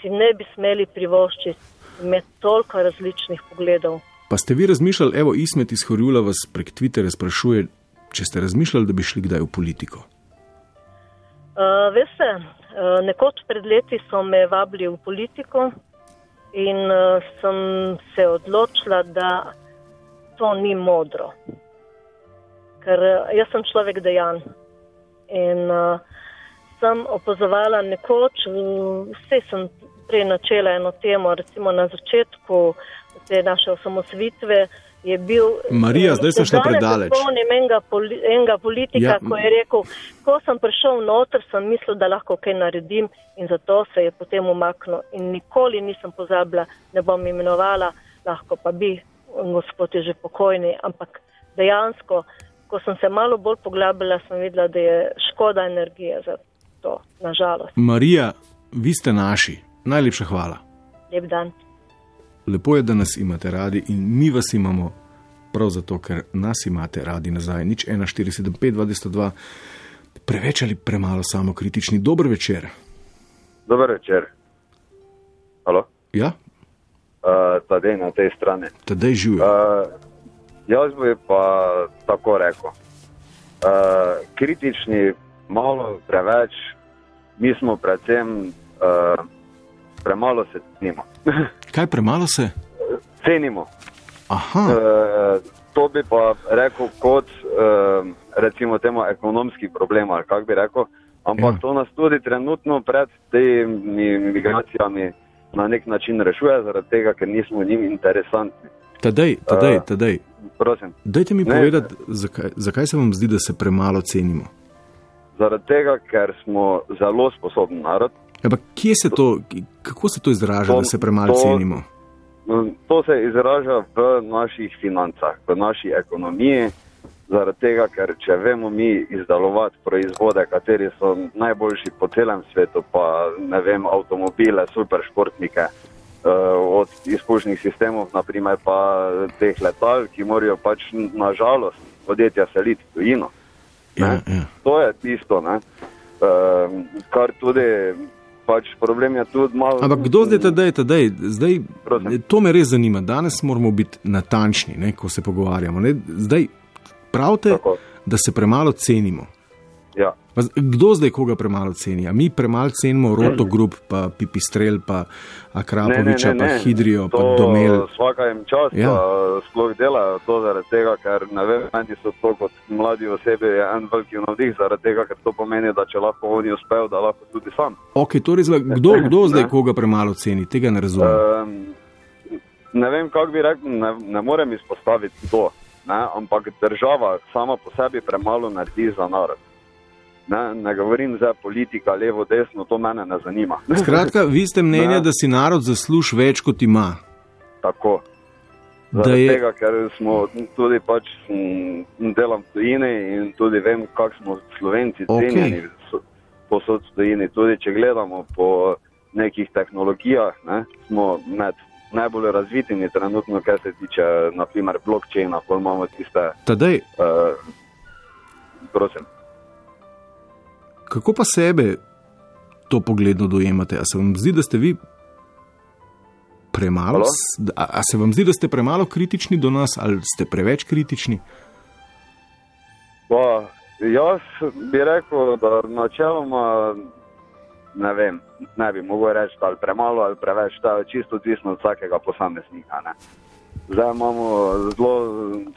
si ne bi smeli privoščiti med toliko različnih pogledov. Pa ste vi razmišljali, evo, Ismet iz Horjula vas prek Twitterja sprašuje, če ste razmišljali, da bi šli kdaj v politiko. Uh, veste, uh, nekoč pred leti so me vabili v politiko in uh, sem se odločila, da to ni modro. Ker uh, jaz sem človek dejan in uh, sem opazovala nekoč, vse sem prej načela eno temo, recimo na začetku te naše osamosvitve. Je bil, Marija, zdaj ste se predaleč. Spomnim enega, poli, enega politika, Ja, ja, ko je rekel, ko sem prišel noter, sem mislil, da lahko kaj naredim in zato se je potem umaknil. In nikoli nisem pozabila, ne bom imenovala, lahko pa bi, gospod je že pokojni, ampak dejansko, ko sem se malo bolj poglabljala, sem videla, da je škoda energije za to, nažalost. Marija, vi ste naši. Najlepša hvala. Lep dan. Lepo je, da nas imate radi in mi vas imamo prav zato, ker nas imate radi nazaj. Nič 1475, 202, preveč ali premalo samokritični. Dober večer. Dober večer. Halo? Ja, Uh, Tadej na tej strani. tedaj živijo. Uh, jaz bi pa tako rekel. Uh, kritični, malo preveč, mi smo predvsem uh, premalo se cenimo. (laughs) Kaj premalo se? cenimo. Aha, Uh, to bi pa rekel kot uh, recimo temu ekonomski problem ali kako bi rekel. Ampak Ja. to nas tudi trenutno pred temi migracijami na nek način rešuje, zaradi tega, ker nismo njim interesantni. tedaj, tedaj, Uh, tedaj. Prosim. Dajte mi Ne. povedati, zakaj, zakaj se vam zdi, da se premalo cenimo. Zaradi tega, ker smo zelo sposobni narod. Ampak kje se to, kako se to izraža, To- da se premalo cenimo? Mm, To se izraža v naših financah, v naši ekonomiji. Zaradi tega, ker če vemo mi izdelovati proizvode, kateri so najboljši po celem svetu, pa ne vem, avtomobile, superšportnike, eh, od izpušnih sistemov, naprimer pa teh letal, ki morajo pač nažalost podjetja seliti v tujino. Ja, ja. To je tisto, ne? Um, kar tudi pač problem je tudi malo. Ampak kdo zdaj, tedaj, tedaj, zdaj, Prosim. to me res zanima. Danes moramo biti natančni, ne, ko se pogovarjamo. Ne. Zdaj pravite, Tako. da se premalo cenimo. Ja. Pa Kdo zdaj koga premalo ceni? A mi premalo cenimo Roto Group, pa Pipistrel, pa Akrapoviča, pa Hidrijo, pa to Domel. Vsaka jim čas, Ja. sploh delajo to zaradi tega, ker ne vem, meni so to kot mladi osebi en veliki navdih, zaradi tega, ker to pomeni, da če lahko oni uspejo, da lahko tudi sam. Ok, torej, zdaj, kdo, kdo zdaj Ne. koga premalo ceni? Tega ne razumem. Um, ne vem, kako bi rekel, ne, ne morem izpostaviti to, ne, ampak država sama po sebi premalo naredi za narod. Ne, ne govorim za politika, levo, desno, to mene ne zanima. (laughs) Skratka, vi ste mnenja, Ne. da si narod zasluži več, kot ima. Tako. Da Zaradi je- tega, ker smo tudi pač m, delam v tujini in tudi vem, kako smo Slovenci Okej. cenjeni so- posod v tujini. Tudi če gledamo po nekih tehnologijah, ne, smo med najbolj razvitimi trenutno, kar se tiče naprimer blockchaina, ko imamo tiste, Tadej, uh, prosim. Kako pa sebe to pogledno dojemate? A se vam zdi, da ste vi premalo, Halo? a, a se vam zdi, da ste premalo kritični do nas ali ste preveč kritični? Pa, jaz bi rekel, da načeloma ne vem, ne bi mogel reči, ali premalo ali preveč, to je čisto odvisno od vsakega posameznika. Ne. Zdaj imamo zelo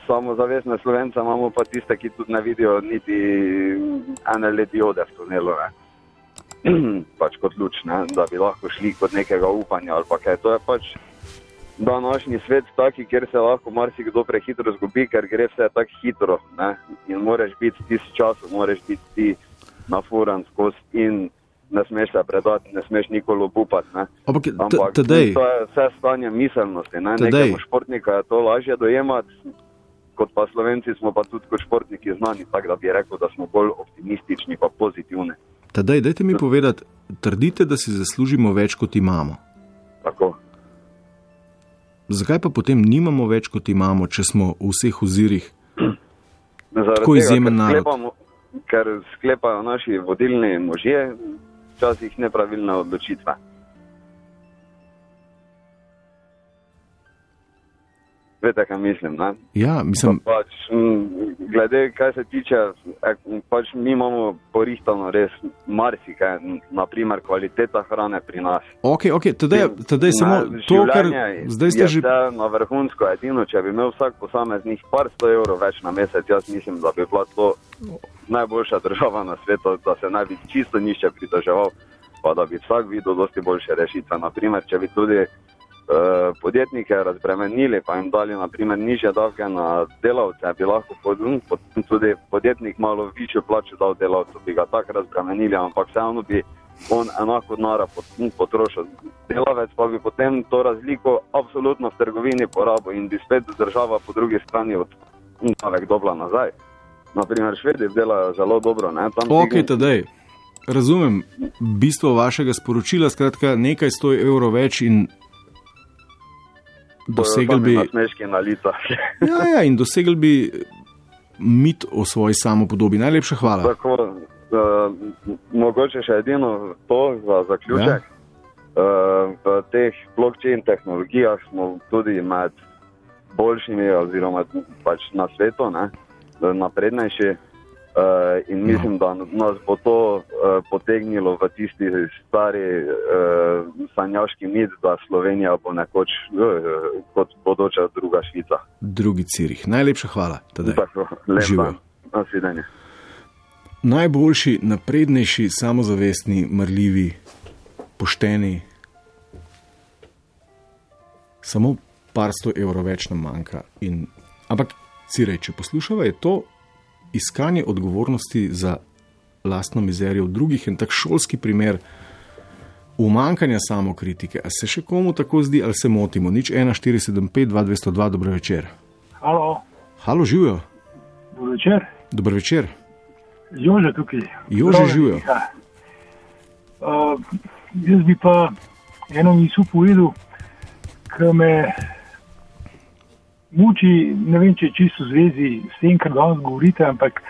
samozavestne slovence, imamo pa tiste, ki tudi ne vidijo niti ene le diode v tunelu. Ne. (clears throat) pač kot luč, ne, da bi lahko šli kot nekega upanja ali pa kaj. To je pač današnji svet taki, kjer se lahko marsikdo prehitro zgubi, ker gre vse tako hitro. Ne? In moraš biti tisti čas, moraš biti ti na furan skozi in ne smeš se predati, ne smeš nikoli obupati. Ne? Ampak, Ampak tedej- to je vse stanje miselnosti. Ne? Tedej. Nekemu športniku je to lažje dojemati, kot pa slovenci smo pa tudi kot športniki znani, tako da bi rekel, da smo bolj optimistični pa pozitivni. Tadej, dajte mi povedati, trdite, da si zaslužimo več, kot imamo. Tako. Zakaj pa potem nimamo več, kot imamo, če smo v vseh ozirih? Tako izjemen narod. sklepamo- Ker sklepajo naši vodilni možje, včasih nepravilne odločitve. Veste, kaj mislim? Ne? Ja, mislim, Pa Pač, glede, kaj se tiče, ek, pač mi imamo porihtano res marsikaj, naprimer kvaliteta hrane pri nas. ok, ok, tedej, tedej samo Ne, to, kar zdaj ste že. na vrhunsko edino, če bi imel vsak posameznik par sto evrov več na mesec, jaz mislim, da bi bila to najboljša država na svetu, da se ne bi čisto nišče pritoževal, pa da bi vsak videl dosti boljše rešitve. Naprimer, če bi tudi podjetnike razbremenili, pa jim dali naprimer nižje davke na delavce, bi lahko pod, m, pod, tudi podjetnik malo višjo plačo dal delavcu, bi ga tako razbremenili, ampak vseeno bi on enako denara pot, m, potrošil. Delavec pa bi potem to razliko absolutno v trgovini porabil in bi spet država po drugi strani od m, davek dobila nazaj. Naprimer, švedi delajo zelo dobro. Ne? Tam Ok, sigurno- tedej. Razumem bistvo vašega sporočila, skratka, nekaj sto evrov več in dosegli bi. Nasmeški na lica. (laughs) Ja, ja, in dosegli bi mit o svoji samopodobi. Najlepša hvala. Tako, uh, mogoče še edino to za zaključek. Ja. Uh, v teh blockchain tehnologijah smo tudi med boljšimi, oziroma pač na svetu, ne, naprednejši. Uh, in mislim, da nas bo to uh, potegnilo v tisti stari uh, sanjaški mit, da Slovenija bo nekoč uh, kot bodoča druga Švica. Drugi cirih. Najlepša hvala. Tako, lep Živijo. dan. Nasvidenje. Najboljši, naprednejši, samozavestni, marljivi, pošteni. Samo par sto evrov več nam manjka. In, ampak, cirej, če poslušava, je to iskanje odgovornosti za lastno mizerijo v drugih in tak šolski primer umankanja samokritike. A se še komu tako zdi, ali se motimo? Nič 1475, 2202, dobro večer. Halo, Halo, živijo, dobro večer. dobro večer. Jože tukaj. Jože živijo. Uh, jaz bi pa eno misel povedal, ki me muči, ne vem, če je čisto v zvezi s tem, kar danes govorite, ampak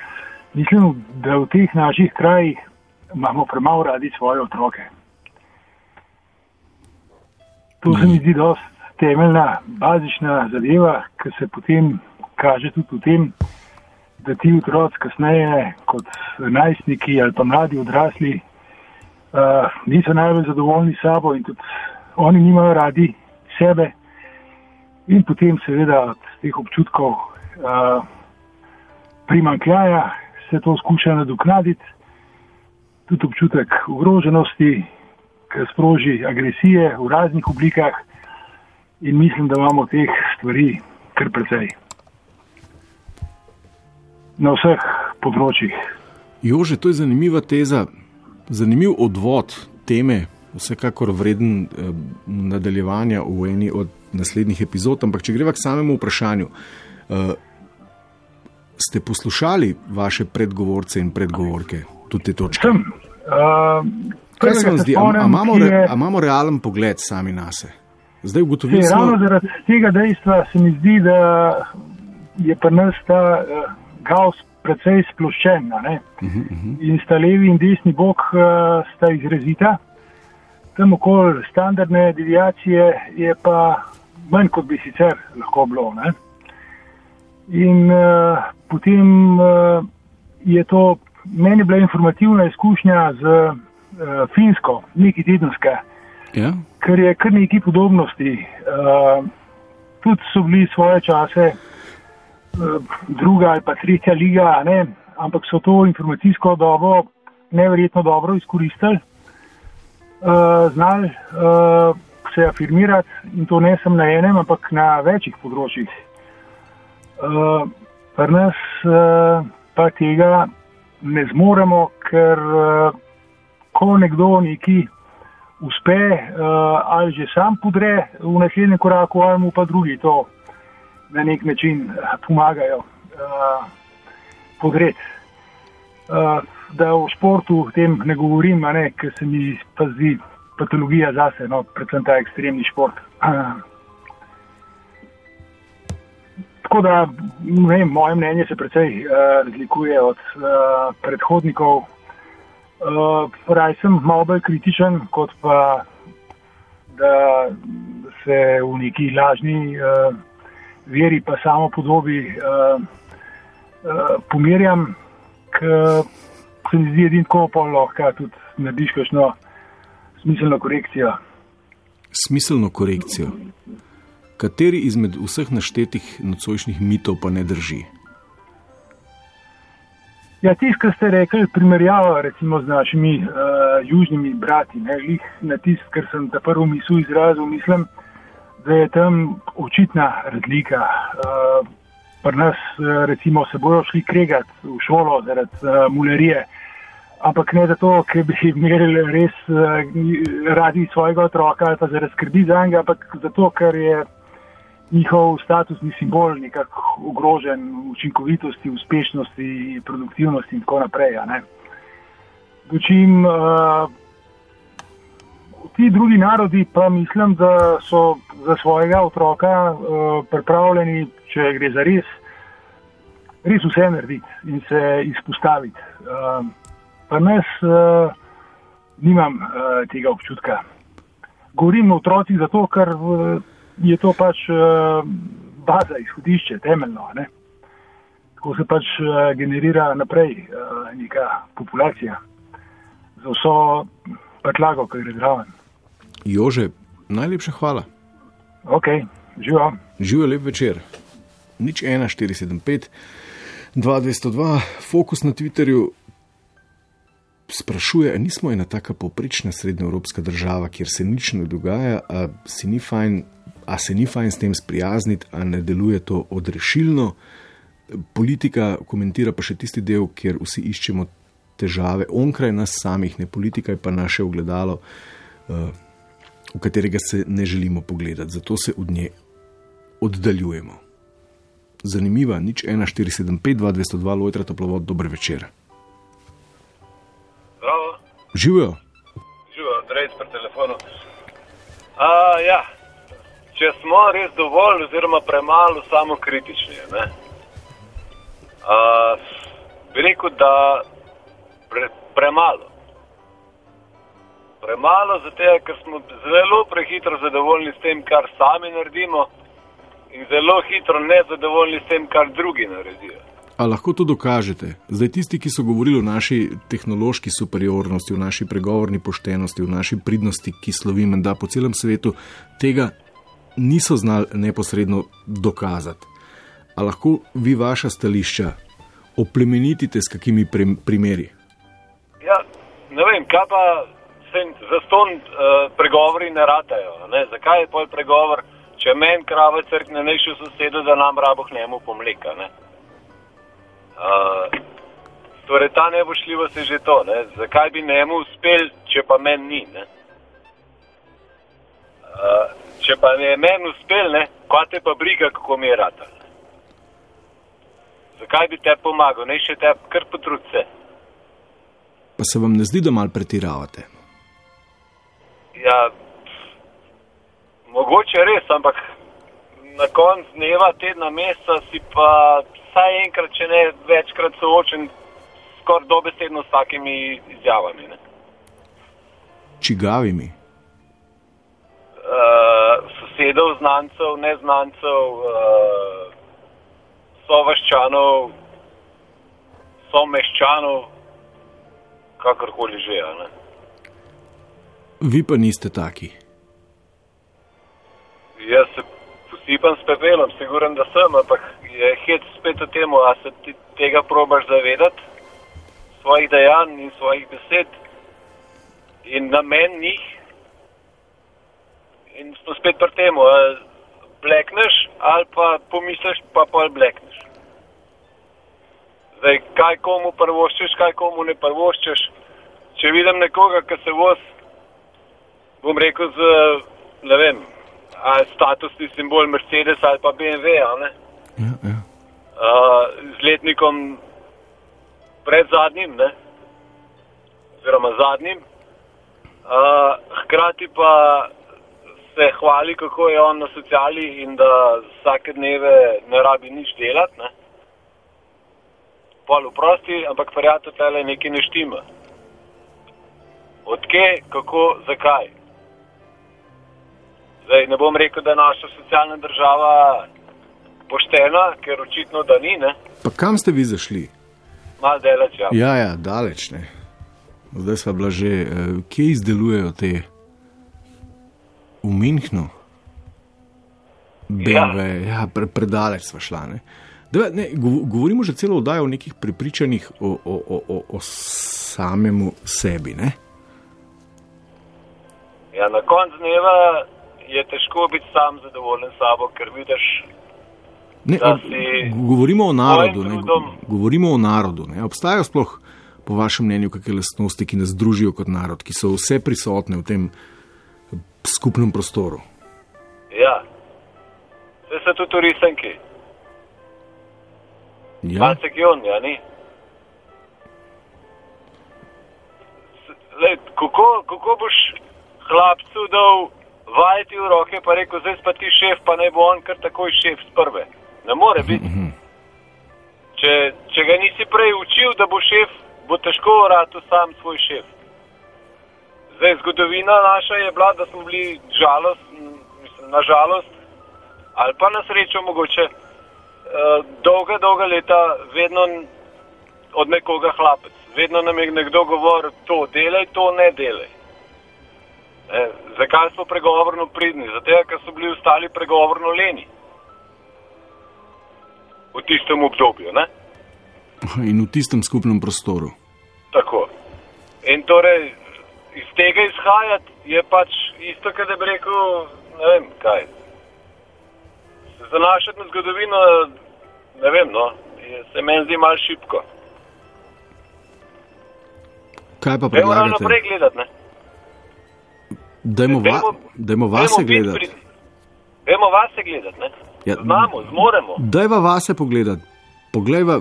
mislim, da v teh naših krajih imamo premalo radi svoje otroke. To se mi zdi dosti temeljna, bazična zadeva, ki se potem kaže tudi v tem, da ti otroci kasneje, kot najstniki ali pa mladi odrasli, uh, niso najbolj zadovoljni s sabo in tudi oni nimajo radi sebe. In potem, seveda, od teh občutkov uh, primankljaja se to skuša nadoknaditi, tudi občutek ogroženosti, ki sproži agresije v raznih oblikah, in mislim, da imamo teh stvari kar precej. Na vseh področjih. Jože, to je zanimiva teza, zanimiv odvod teme, vsekakor vreden eh, nadaljevanja v eni od naslednjih epizod. Ampak, če greva k samemu vprašanju, eh, ste poslušali vaše predgovorce in predgovorke, tudi te točke? Sem. Uh, Kaj se vam zdi, a, a, imamo, re, a imamo realen pogled sami na se? Zdaj ugotovili Sej, ravno smo, zaradi tega dejstva se mi zdi, da je pri nas ta uh, Gauss precej sploščen. a ne. In sta levi in desni bok uh, sta izrazita. Tam okoli standardne deviacije je pa manj, kot bi sicer lahko bilo. Ne. In uh, potem uh, je to, meni je bila informativna izkušnja z uh, Finsko, neki tedenska, Ja? ker je kar nekaj podobnosti. Uh, tudi so bili svoje čase uh, druga ali pa tretja liga, ne? ampak so to informacijsko dobo neverjetno dobro izkoristili, uh, znali uh, se afirmirati in to ne samo na enem, ampak na večjih področjih. Uh, Pri nas uh, pa tega ne zmoremo, ker uh, ko nekdo neki uspe uh, ali že sam podre v naslednjem koraku, ali mu pa drugi to na nek način eh, pomagajo uh, podreti. Uh, da o športu o tem ne govorim, ne, ker se mi pa zdi patologija zase, no, predvsem ta ekstremni šport. Uh, Tako da, ne vem, moje mnenje se precej uh, razlikuje od uh, predhodnikov. Uh, Raj sem malo bolj kritičen, kot pa da se v neki lažni uh, veri, pa samo podobi uh, uh, pomirjam, ker se mi zdi edino tako pol lahko tudi narediš kakšno smiselno korekcijo. Smiselno korekcijo. Kateri izmed vseh naštetih nocojšnjih mitov pa ne drži? Ja, tisto, kar ste rekli, primerjava recimo z našimi uh, južnimi brati, ne, lih na tisto, kar sem ta prvo misel izrazil, mislim, da je tam očitna razlika. Uh, Pri nas uh, recimo se bojo šli kregati v šolo zaradi uh, mulerije, ampak ne zato, ker bi imeli res uh, radi svojega otroka ali pa zaradi skrbi za njega, ampak zato, ker je njihov statusni simbol nekako ogrožen učinkovitosti, uspešnosti, produktivnosti in tako naprej. Dočim uh, ti drugi narodi pa mislim, da so za svojega otroka uh, pripravljeni, če gre za res, res vse narediti in se izpostaviti. Uh, pa nas uh, nimam uh, tega občutka. Govorim o otrocih zato, ker uh, je to pač uh, baza, izhodišče, temeljno. Ne? Tako se pač uh, generira naprej uh, neka populacija za vso prtlago, ki gre zraven. Jože, najlepša hvala. Ok, živo. Živijo lep večer. Nič 1, 475, 2202, fokus na Twitterju. Sprašuje, ali nismo ena taka poprečna srednjeevropska država, kjer se nič ne dogaja, a, si ni fajn, a se ni fajn s tem sprijazniti, a ne deluje to odrešilno. Politika komentira pa še tisti del, kjer vsi iščemo težave onkraj nas samih, ne politika je pa naše ogledalo, uh, v katerega se ne želimo pogledati, zato se od nje oddaljujemo. Zanimiva, nič 1, 475, 202, Lojtra, toplovod, dober večer. Živijo. živo, Andrej pri telefonu. A, ja, če smo res dovolj oziroma premalo samokritični, ne? A, bi rekel, da pre, premalo. Premalo zato, ker smo zelo prehitro zadovoljni s tem, kar sami naredimo in zelo hitro nezadovoljni s tem, kar drugi naredijo. A lahko to dokažete? Zdaj, tisti, ki so govorili o naši tehnološki superiornosti, o naši pregovorni poštenosti, o naši pridnosti, ki slovi menda po celem svetu, tega niso znali neposredno dokazati. A lahko vi vaša stališča oplemenitite s kakimi prim- primeri? Ja, ne vem, kaj pa se za ston uh, pregovori ne ratajo. Ne? Zakaj je pol pregovor, če meni krava crkne, ne še sosedu, da nam rabo hnemo pomleka. Ne? Uh, torej, ta nebošljivost je že to. Ne? Zakaj bi njemu uspel, če pa meni ni? Ne? Uh, če pa je meni uspel, ne, kaj te pa briga, kako mi je rata. Zakaj bi te pomagal, ne še te kar potrudce. Pa se vam ne zdi, da mal pretiravate? Ja, mogoče res, ampak na koncu dneva, tedna, meseca si pa vsaj enkrat, če ne večkrat soočen skoraj dobesedno s takimi izjavami. Ne? Čigavimi. Uh, sosedov, znancev, neznancev, uh, sovaščanov, someščanov, kakorkoli že. Ne? Vi pa niste taki. Jaz se posipam s pepelom, siguren, da sem, ampak je hec spet o tem, a se ti tega probaš zavedati, svojih dejanj in svojih besed in namen njih. In smo spet pri tem, blekneš ali pa pomisliš, pa pa blekneš. Zdaj, kaj komu prvoščeš, kaj komu ne prvoščeš. Če vidim nekoga, ki se voz, bom rekel, z, ne vem, ali statusni simbol Mercedes ali pa BMW? Ja, ja. Uh, z letnikom pred zadnjim, ne? oziroma zadnjim. Uh, hkrati pa se hvali, kako je on na sociali in da vsake dneve ne rabi nič delati. Ne? Pol vprosti, ampak prijatelj tele nekaj ne štima. Odkje, kako, zakaj? Zdaj, ne bom rekel, da je naša socialna država poštena, ker očitno da ni, ne? Pa kam ste vi zašli? Mal delač, ja. Ja, ja, daleč ne. Zdaj smo bila že, eh, kje izdelujejo te v Münchnu? BMW, ja, ja pre, predaleč smo šla. Ne? Deva, ne, gov- govorimo že celo oddajo o nekih prepričanjih o, o, o, o, o samemu sebi. Ne? ja. Na koncu dneva je težko biti sam zadovoljen s sabo, ker vidiš, Ne, a, govorimo o narodu. Ne, govorimo o narodu. Ne. Obstajajo sploh, po vašem mnenju, kakšne lastnosti, ki nas družijo kot narod, ki so vse prisotne v tem skupnem prostoru. ja. Vse so tudi risanki. Ja, Malce gjon, ja, ni. Lej, kako, kako boš hlapcu dal vajeti v roke, pa rekel, zdaj pa ti šef, pa ne bo on kar takoj šef z prve. Ne more biti. Če, če ga nisi prej učil, da bo šef, bo težko vrati sam svoj šef. Zdaj, zgodovina naša je bila, da smo bili žalost, mislim, na žalost, ali pa na srečo mogoče, eh, dolga, dolga leta vedno od nekoga hlapec. Vedno nam je nekdo govoril, to delaj, to ne delaj. E, zakaj smo pregovorno pridni? Zato, ker so bili ostali pregovorno leni. V tistem obdobju, ne? in v tistem skupnem prostoru. Tako. In torej iz tega izhajati je pač isto, kot da bi rekel, ne vem kaj. Se zanašati na zgodovino, ne vem, no, se meni zdi malo šipko. Kaj pa predlagate? naprej gledati, ne? Dajmo, va, Dajmo- vase gledati. pridni. Dajmo vase gledati, ne? Ja, Znamo, zmoremo. Dajva vase pogledati. Poglejva,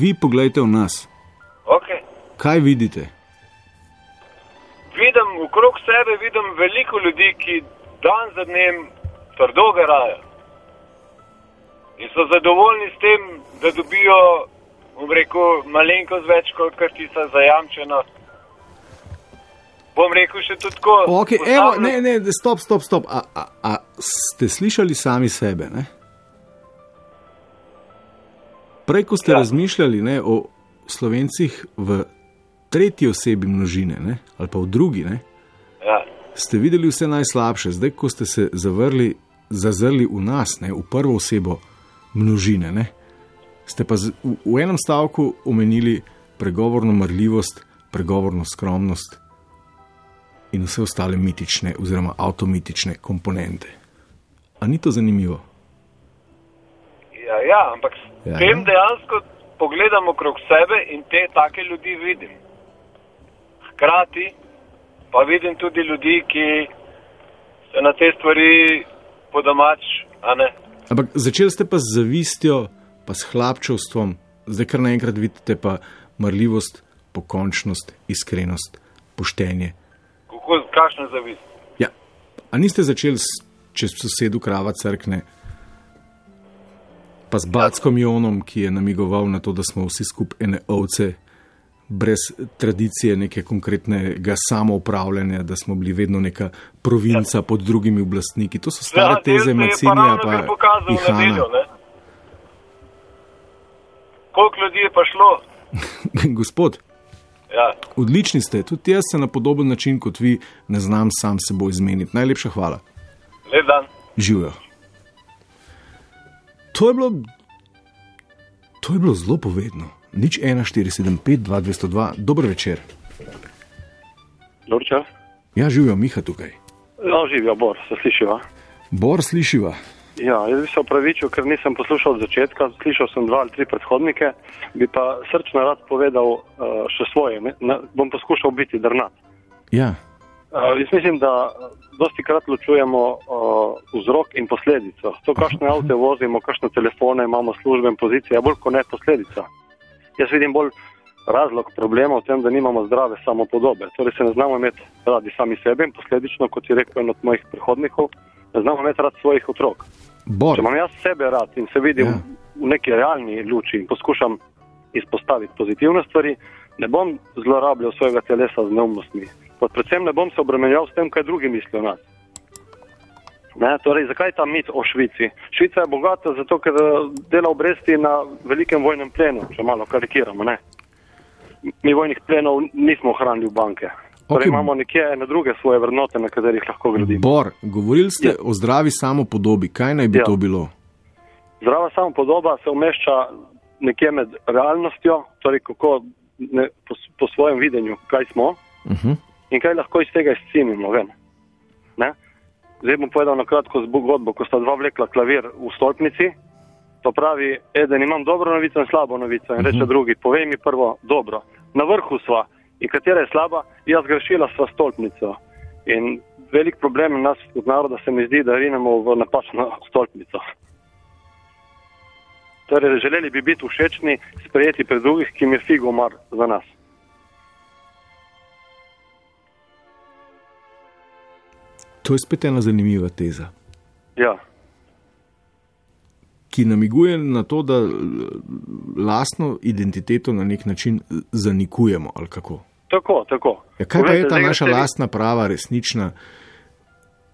vi pogledajte v nas. Okay. Kaj vidite? Vidim okrog sebe, vidim veliko ljudi, ki dan za dnem trdo garajo. In so zadovoljni s tem, da dobijo, bom rekel, malenkost več kot kar tista zajamčena. Bom rekel še tudi tako. Okay, postavljam- evo, ne, ne, stop, stop, stop. A, a, a ste slišali sami sebe? Ne? Prej, ko ste ja. razmišljali ne, o slovencih v tretji osebi množine ne, ali pa v drugi, ne, Ja. ste videli vse najslabše. Zdaj, ko ste se zavrli, zazrli v nas, ne, v prvo osebo množine, ne, ste pa z, v, v enem stavku omenili pregovorno marljivost, pregovorno skromnost in vse ostale mitične oziroma avtomitične komponente. A ni to zanimivo? Ja, ja, ampak s Ja. tem dejansko pogledam okrog sebe in te take ljudi vidim. Hkrati pa vidim tudi ljudi, ki se na te stvari po domač, a ne. Ampak začeli ste pa z zavistjo, pa s hlapčevstvom, zdaj kar naenkrat vidite pa marljivost, pokončnost, iskrenost, poštenje. Kako, kakšna zavist. Ja, a niste začeli, s- če sosedu krava crkne, Pa z Backom Jonom, ki je namigoval na to, da smo vsi skupaj ene ovce, brez tradicije neke konkretnega samoupravljanja, da smo bili vedno neka provinca ja. pod drugimi oblastniki. To so stare ja, teze Macinija pa Ihana. Koliko ljudi je pa šlo? (laughs) Gospod. Ja. Odlični ste, tudi jaz se na podoben način kot vi ne znam sam seboj izmeniti. Najlepša hvala. Lep dan. Živijo. To je bilo, to je bilo zelo povedno. Nič 1475, 2202, dober večer. Dobročas. Ja, živijo Miha tukaj. No, živijo, Bor, se slišiva. Bor slišiva. Ja, jaz bi se opravičil, ker nisem poslušal od začetka, slišal sem dva ali tri predhodnike, bi pa srčno rad povedal uh, še svoje. Ne, bom poskušal biti drnat. Ja. Uh, jaz mislim, da dosti krat ločujemo uh, vzrok in posledico. To, kakšne avto vozimo, kakšne telefone imamo, službe in pozicije, je bolj kot ne posledica. Jaz vidim bolj razlog problema v tem, da nimamo zdrave samopodobe. Torej se ne znamo imeti radi sami sebe in posledično, kot je rekel en od mojih prihodnikov, ne znamo imeti rad svojih otrok. Bor. Če imam jaz sebe rad in se vidim ja. v neki realni luči in poskušam izpostaviti pozitivne stvari, ne bom zlorabljal svojega telesa z neumnostmi. Predvsem ne bom se obremenjal s tem, kaj drugi mislijo o nas. Ne, torej, zakaj ta mit o Švici? Švica je bogata zato, ker dela obresti na velikem vojnem plenu, če malo karikiramo. Ne? Mi vojnih plenov nismo ohranili v banke. Torej, okay. Imamo nekje ene druge svoje vrednote, na katerih lahko gradimo. Bor, govorili ste ja. o zdravi samopodobi. Kaj naj bi ja. to bilo? Zdrava samopodoba se umešča nekje med realnostjo, torej kako ne, po, po svojem videnju, kaj smo uh -huh. in kaj lahko iz tega izcimimo. Zdaj bom povedal na kratko zgodbo, ko sta dva vlekla klavir v stolpnici. To pravi, eden imam dobro novico in slabo novico. In reče uh -huh. drugi, povej mi prvo dobro. Na vrhu sva in katera je slaba, jaz grešila sva stolpnico. In velik problem nas kot naroda se mi zdi, da rinemo v napačno stolpnico. Torej, želeli bi biti všečni, sprejeti pred drugih, ki jim je figo mar za nas. To je spet ena zanimiva teza. Ja. Ki namiguje na to, da lastno identiteto na nek način zanikujemo. Tako, tako. Ja, kaj pa je ta naša lastna prava, resnična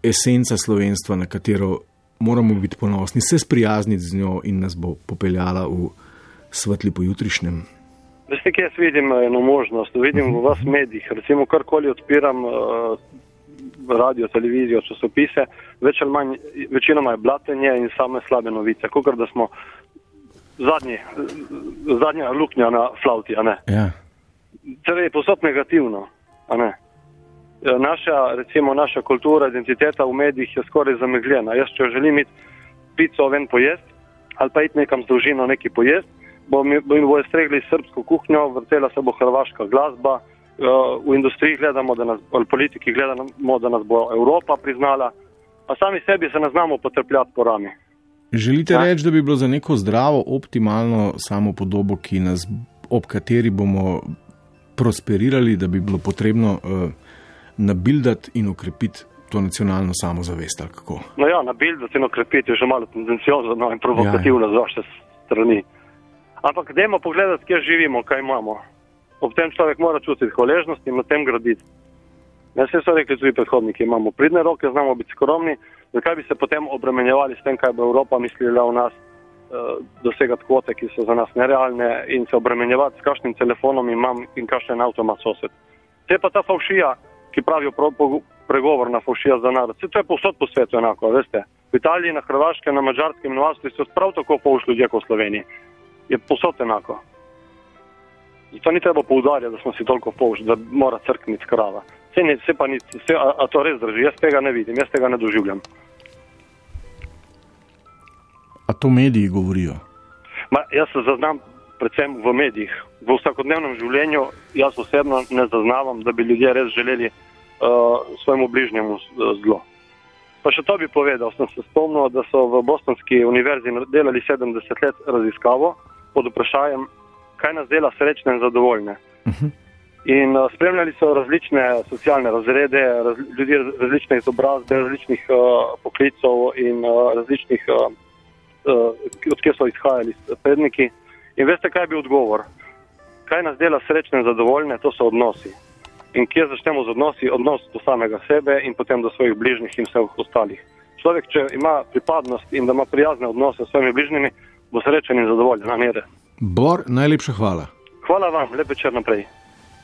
esenca slovenstva, na katero moramo biti ponosni, se sprijazniti z njo in nas bo popeljala v svetli pojutrišnjem? Veste, kje jaz vidim eno možnost? Vidim v vas medijih, recimo karkoli odpiram. Uh, radio, televizijo, časopise, več ali manj, večinoma je blatenje in same slabe novice, kot da smo zadnji, zadnja luknja na flauti. Ja. Torej, je posod negativno. Naša, recimo, naša kultura, identiteta v medijih je skoraj zamegljena. Jaz, če želim iti pico ven pojesti ali pa iti nekam z družino neki pojesti, bom jim bojo stregli srpsko kuhnjo, vrtela se bo hrvaška glasba, v industriji gledamo, da nas, ali politiki gledamo, da nas bo Evropa priznala, a sami sebi se ne znamo potrpljati po rami. Želite ja? reči, da bi bilo za neko zdravo, optimalno samo podobo, nas, ob kateri bomo prosperirali, da bi bilo potrebno uh, nabildati in ukrepiti to nacionalno samozavest? No ja, nabildati in ukrepiti je že malo tendenciozno no, in provokativno ja, ja. z vaše strani. Ampak dajmo pogledati, kje živimo, kaj imamo ob tem človek mora čutiti hvaležnost in na tem graditi. Ne vse so rekli tudi predhodniki, imamo pridne roke, znamo biti skromni, zakaj bi se potem obremenjevali s tem, kaj bo Evropa mislila o nas, dosegati kvote, ki so za nas nerealne in se obremenjevati s kakšnim telefonom imam in kakšen avto ima sosed. Te pa ta faušija, ki pravijo pregovor na faušija za narod, se to je povsod po svetu enako, veste. V Italiji, na Hrvaškem, na Mačarskem in v Avstriji so prav tako fauš ljudje kot v Sloveniji. Je povsod enako. Zato ni treba poudarjati, da smo si toliko polž, da mora crkniti krava. Vse, ne, vse pa ni, vse, a, a to res drži, jaz tega ne vidim, jaz tega ne doživljam. A to mediji govorijo? Ma, jaz se zaznam predvsem v medijih. V vsakodnevnem življenju jaz osebno ne zaznavam, da bi ljudje res želeli uh, svojemu bližnjemu zlo. Pa še to bi povedal, sem se spomnil, da so v Bostonski univerzi delali 70 let raziskavo pod vprašanjem, kaj nas dela srečne in zadovoljne. Uh mhm. -huh. In uh, spremljali so različne socialne razrede, raz, ljudi različne izobrazbe, različnih uh, poklicov in uh, različnih uh, odkje so izhajali predniki. In veste, kaj je bil odgovor? Kaj nas dela srečne in zadovoljne, to so odnosi. In kje začnemo z odnosi? Odnos do samega sebe in potem do svojih bližnjih in vseh ostalih. Človek, če ima pripadnost in da ima prijazne odnose s svojimi bližnjimi, bo srečen in zadovoljen na mere. Bor, najlepša hvala. Hvala vam, lep večer naprej.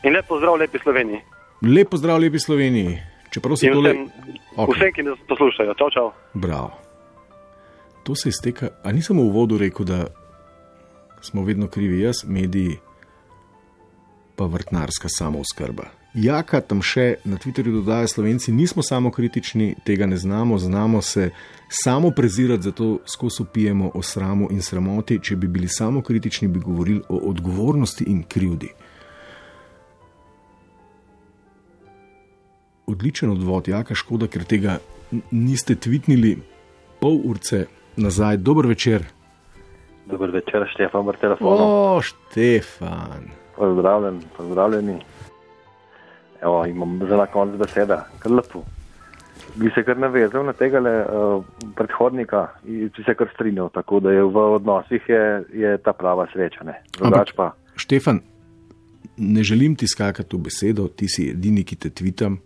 In lep pozdrav lepi Sloveniji. Lep pozdrav lepi Sloveniji. Čeprav se tole. vsem, Okej. vsem, ki nas poslušajo. Čau, čau. Bravo. To se izteka. A nisem v uvodu rekel, da smo vedno krivi jaz, mediji, pa vrtnarska samooskrba. Jaka tam še na Twitterju dodaja Slovenci, nismo samo kritični, tega ne znamo, znamo se samo prezirati, zato skozi pijemo o sramu in sramoti. Če bi bili samo kritični, bi govorili o odgovornosti in krivdi. Odličen odvod, jaka škoda, ker tega niste tvitnili pol urce nazaj. Dober večer. Dober večer, Štefan, v telefonu. O, Štefan. Pozdravljen, pozdravljeni. Evo, imam za na konec beseda, kar lepo. Bi se kar navezal na tega uh, predhodnika in bi se kar strinjal, tako da je v odnosih je, je ta prava sreča. ne. Drugač pa, Štefan, ne želim ti skakati v besedo, ti si edini, ki te tvitam,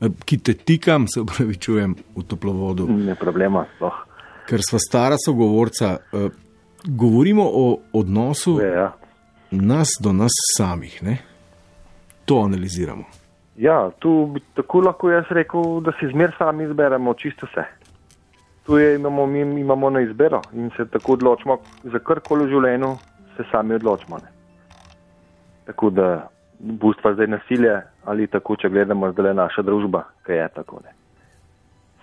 eh, ki te tikam, se upravičujem v toplovodu. ne problema, sploh. Ker sva stara sogovorca, eh, govorimo o odnosu Je, ja. nas do nas samih. Ne? To analiziramo. Ja, tu bi tako lahko jaz rekel, da si zmer sami izberemo čisto vse. Tu je, imamo, mi imamo na izbiro in se tako odločimo, za karkoli v življenju se sami odločimo. Ne. Tako da bustva zdaj nasilje ali tako, če gledamo zdaj naša družba, kaj je tako. Ne.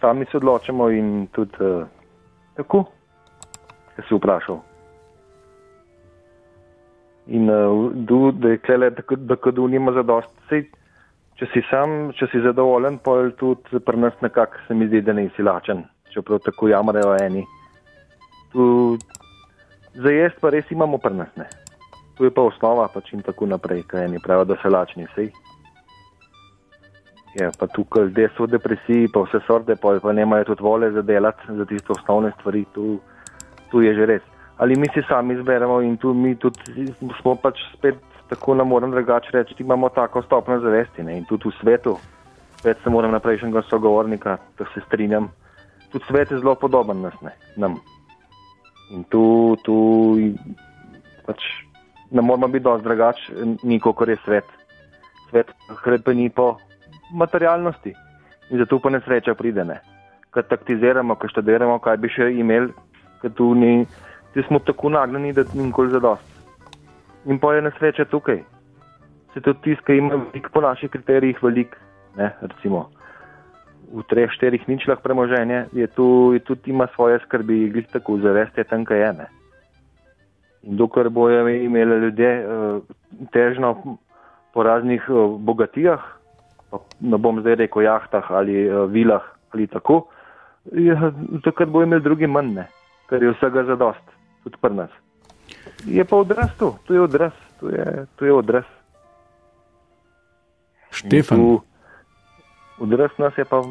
Sami se odločimo in tudi uh, tako, če si vprašal. In uh, du, da je klele, da, da kdo nima zadost. Sej, če si sam, če si zadovoljen, pa je tudi pri nas nekako se mi zdi, da nisi lačen, čeprav tako jamrajo eni. Tu za jesti pa res imamo pri nas, ne. Tu je pa osnova, pač in tako naprej, kaj eni pravijo, da so lačni, sej. Je pa tukaj ljudje so v depresiji, pa vse sorte, pa, pa nemajo tudi vole za delati, za tiste osnovne stvari, tu, tu je že res. Ali mi si sami izberemo in tu mi tudi smo pač spet tako ne morem drugače reči, imamo tako stopno zavesti ne? in tudi v svetu, spet se moram na prejšnjega sogovornika, da se strinjam, tudi svet je zelo podoben nas, ne, nam. In tu, tu pač ne moramo biti dosti drugače, niko, kot je svet. Svet hrepeni po materialnosti in zato pa nesreča pride, ne. Kad taktiziramo, kad študiramo, kaj bi še imeli, kad tu ni, ti smo tako nagnjeni, da ni nikoli zadost. In pa je nesreča tukaj. Se tudi tiska ima veliko po naših kriterijih, veliko, ne, recimo v treh, štirih ničlah premoženje, je tu, je tudi ima svoje skrbi, glih tako, zavest je tam, kaj je, ne. In dokler bojo imeli ljudje uh, težno po raznih uh, bogatijah, ne bom zdaj rekel jahtah ali uh, vilah ali tako, je, takrat bojo imeli drugi manj, ne, ker je vsega zadost, tudi pri nas. Je pa odraz tu, tu je odraz, tu je, tu je odraz. Štefan. Tu, odraz nas je pa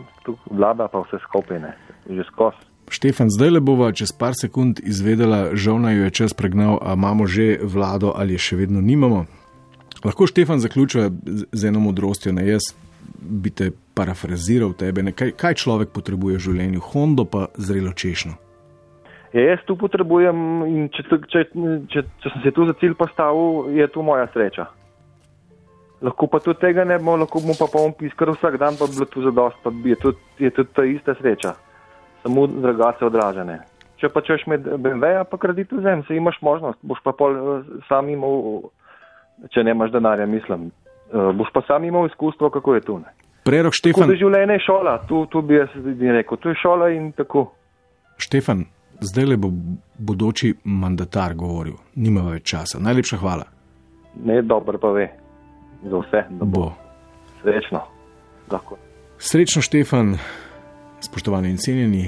vlada, pa vse skupaj, ne, že skozi. Štefan, zdaj le bova čez par sekund izvedela, žal naj jo je čas pregnal, a imamo že vlado ali še vedno nimamo. Lahko Štefan zaključuje z eno modrostjo, ne jaz bi te parafraziral tebe, ne, kaj, kaj človek potrebuje v življenju, Hondo pa zrelo češno. Ja, jaz tu potrebujem in če, če, če, če, sem se tu za cilj postavil, je to moja sreča. Lahko pa tudi tega ne bomo, lahko bomo pa poln piskar vsak dan, pa bi bilo tu zadost, pa bi je tudi, je tudi ta ista sreča. Samo drugače odražene. Če pa češ med BMW-ja, pa kredit vzem, se imaš možnost, boš pa pol eh, sam imel, če nemaš denarja, mislim, boš pa sam imel izkustvo, kako je tu. Ne. Prerok Tako Štefan, da življenje je šola, tu, tu bi jaz rekel, tu je šola in tako. Štefan, zdaj le bo bodoči mandatar govoril, nima več časa. Najlepša hvala. Ne, dobro pa ve, za vse, da bo, Bo. srečno. Lahko. Srečno, Štefan, spoštovani in cenjeni,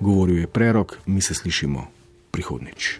govoril je prerok, mi se slišimo prihodnič.